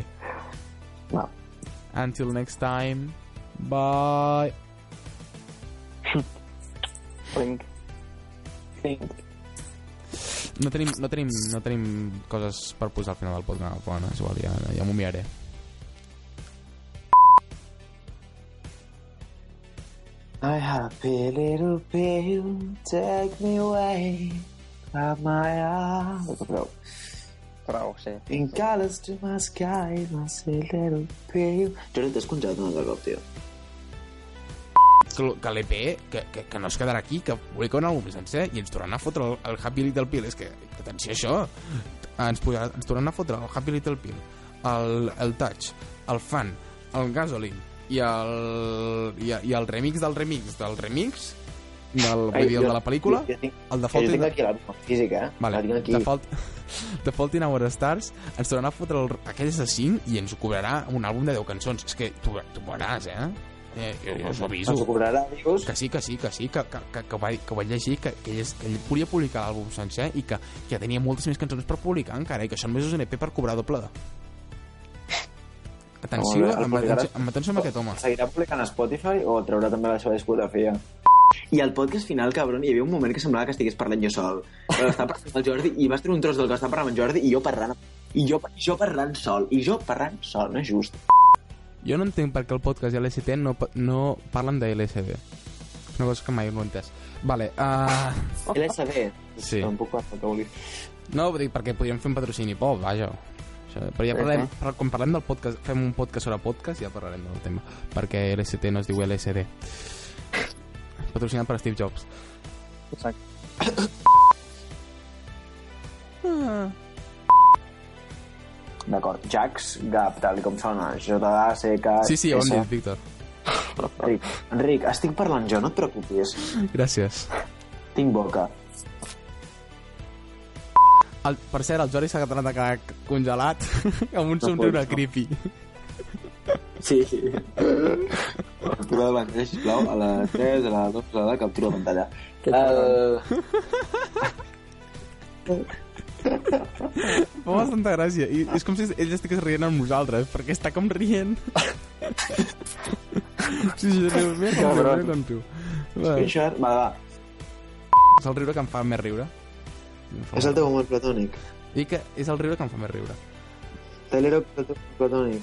No. Until next time. Bye. Link. No tenim, no tenim, no tenim coses per posar al final del podcast. Bueno, és igual, ja, ja m'ho miraré. I happy little pill, take me away from my arms. Prou. Prou, sí. In colors to my sky, my little pill. Jordi, t'has congelat un altre cop, tio. Que, que l'EP, que, que, que no es quedarà aquí, que publica un àlbum sencer i ens tornaran a fotre el, el Happy Little Pill. És que, que atenció això. Ens, posarà, ens tornaran a fotre el Happy Little Pill, el, el Touch, el Fan, el Gasoline i el, i, i el remix del remix del remix del, vull dir, el de la pel·lícula Jo, jo, tinc, el de jo tinc aquí l'àlbum físic, eh? vale, aquí. de, Fault, de Fault in Our Stars ens tornarà a fotre el, aquell assassín i ens cobrarà un àlbum de 10 cançons és que tu, tu veuràs, eh? Eh jo, jo us ho aviso Ens ho cobrarà, dius? que sí, que sí, que sí, que, que, que, que, vaig, que ho vaig llegir, que, que, ell, és- que ell volia publicar l'àlbum sencer i que, que tenia moltes més cançons per publicar encara i que això només és un EP per cobrar doble. Atenció, el amb atenció, amb atenció amb aquest home. Seguirà publicant a Spotify o traurà també la seva discografia? I al podcast final, cabron, hi havia un moment que semblava que estigués parlant jo sol. Però estava parlant amb el Jordi i vas tenir un tros del que estava parlant amb en Jordi i jo parlant i jo, jo parlant sol, i jo parlant sol, no és just. Jo no entenc per què el podcast i l'ST no, no parlen de LSD. És una cosa que mai no he entès. Vale, uh, LSD. Sí. Tampoc que vulguis. no, vull dir, perquè podríem fer un patrocini pop, vaja. Això, però ja parlem, però quan parlem del podcast, fem un podcast sobre podcast, ja parlarem del tema. Perquè LST no es diu LSD. Patrocinat per Steve Jobs. Exacte. Ah. D'acord, Jax, Gap, tal com sona, J-A-C-K... Sí, sí, ja ho hem dit, Víctor. Enric, Enric, estic parlant jo, no et preocupis. Gràcies. Tinc boca. El, per cert, el Jordi s'ha tornat a quedar congelat amb un No somriure no. creepy. Sí, sí. Captura de pantalla, sisplau, a la 3, a la 2, a la captura de pantalla. Que Uh, Fa bastanta gràcia. I és com si ell estigués rient amb nosaltres, perquè està com rient. sí, sí, riu, mira com riu, Cabron. mira com riu. Va, Screenshot, va, va. és el riure que em fa més riure. És el teu amor platònic. I que és el riure que em fa més riure. Telero platònic.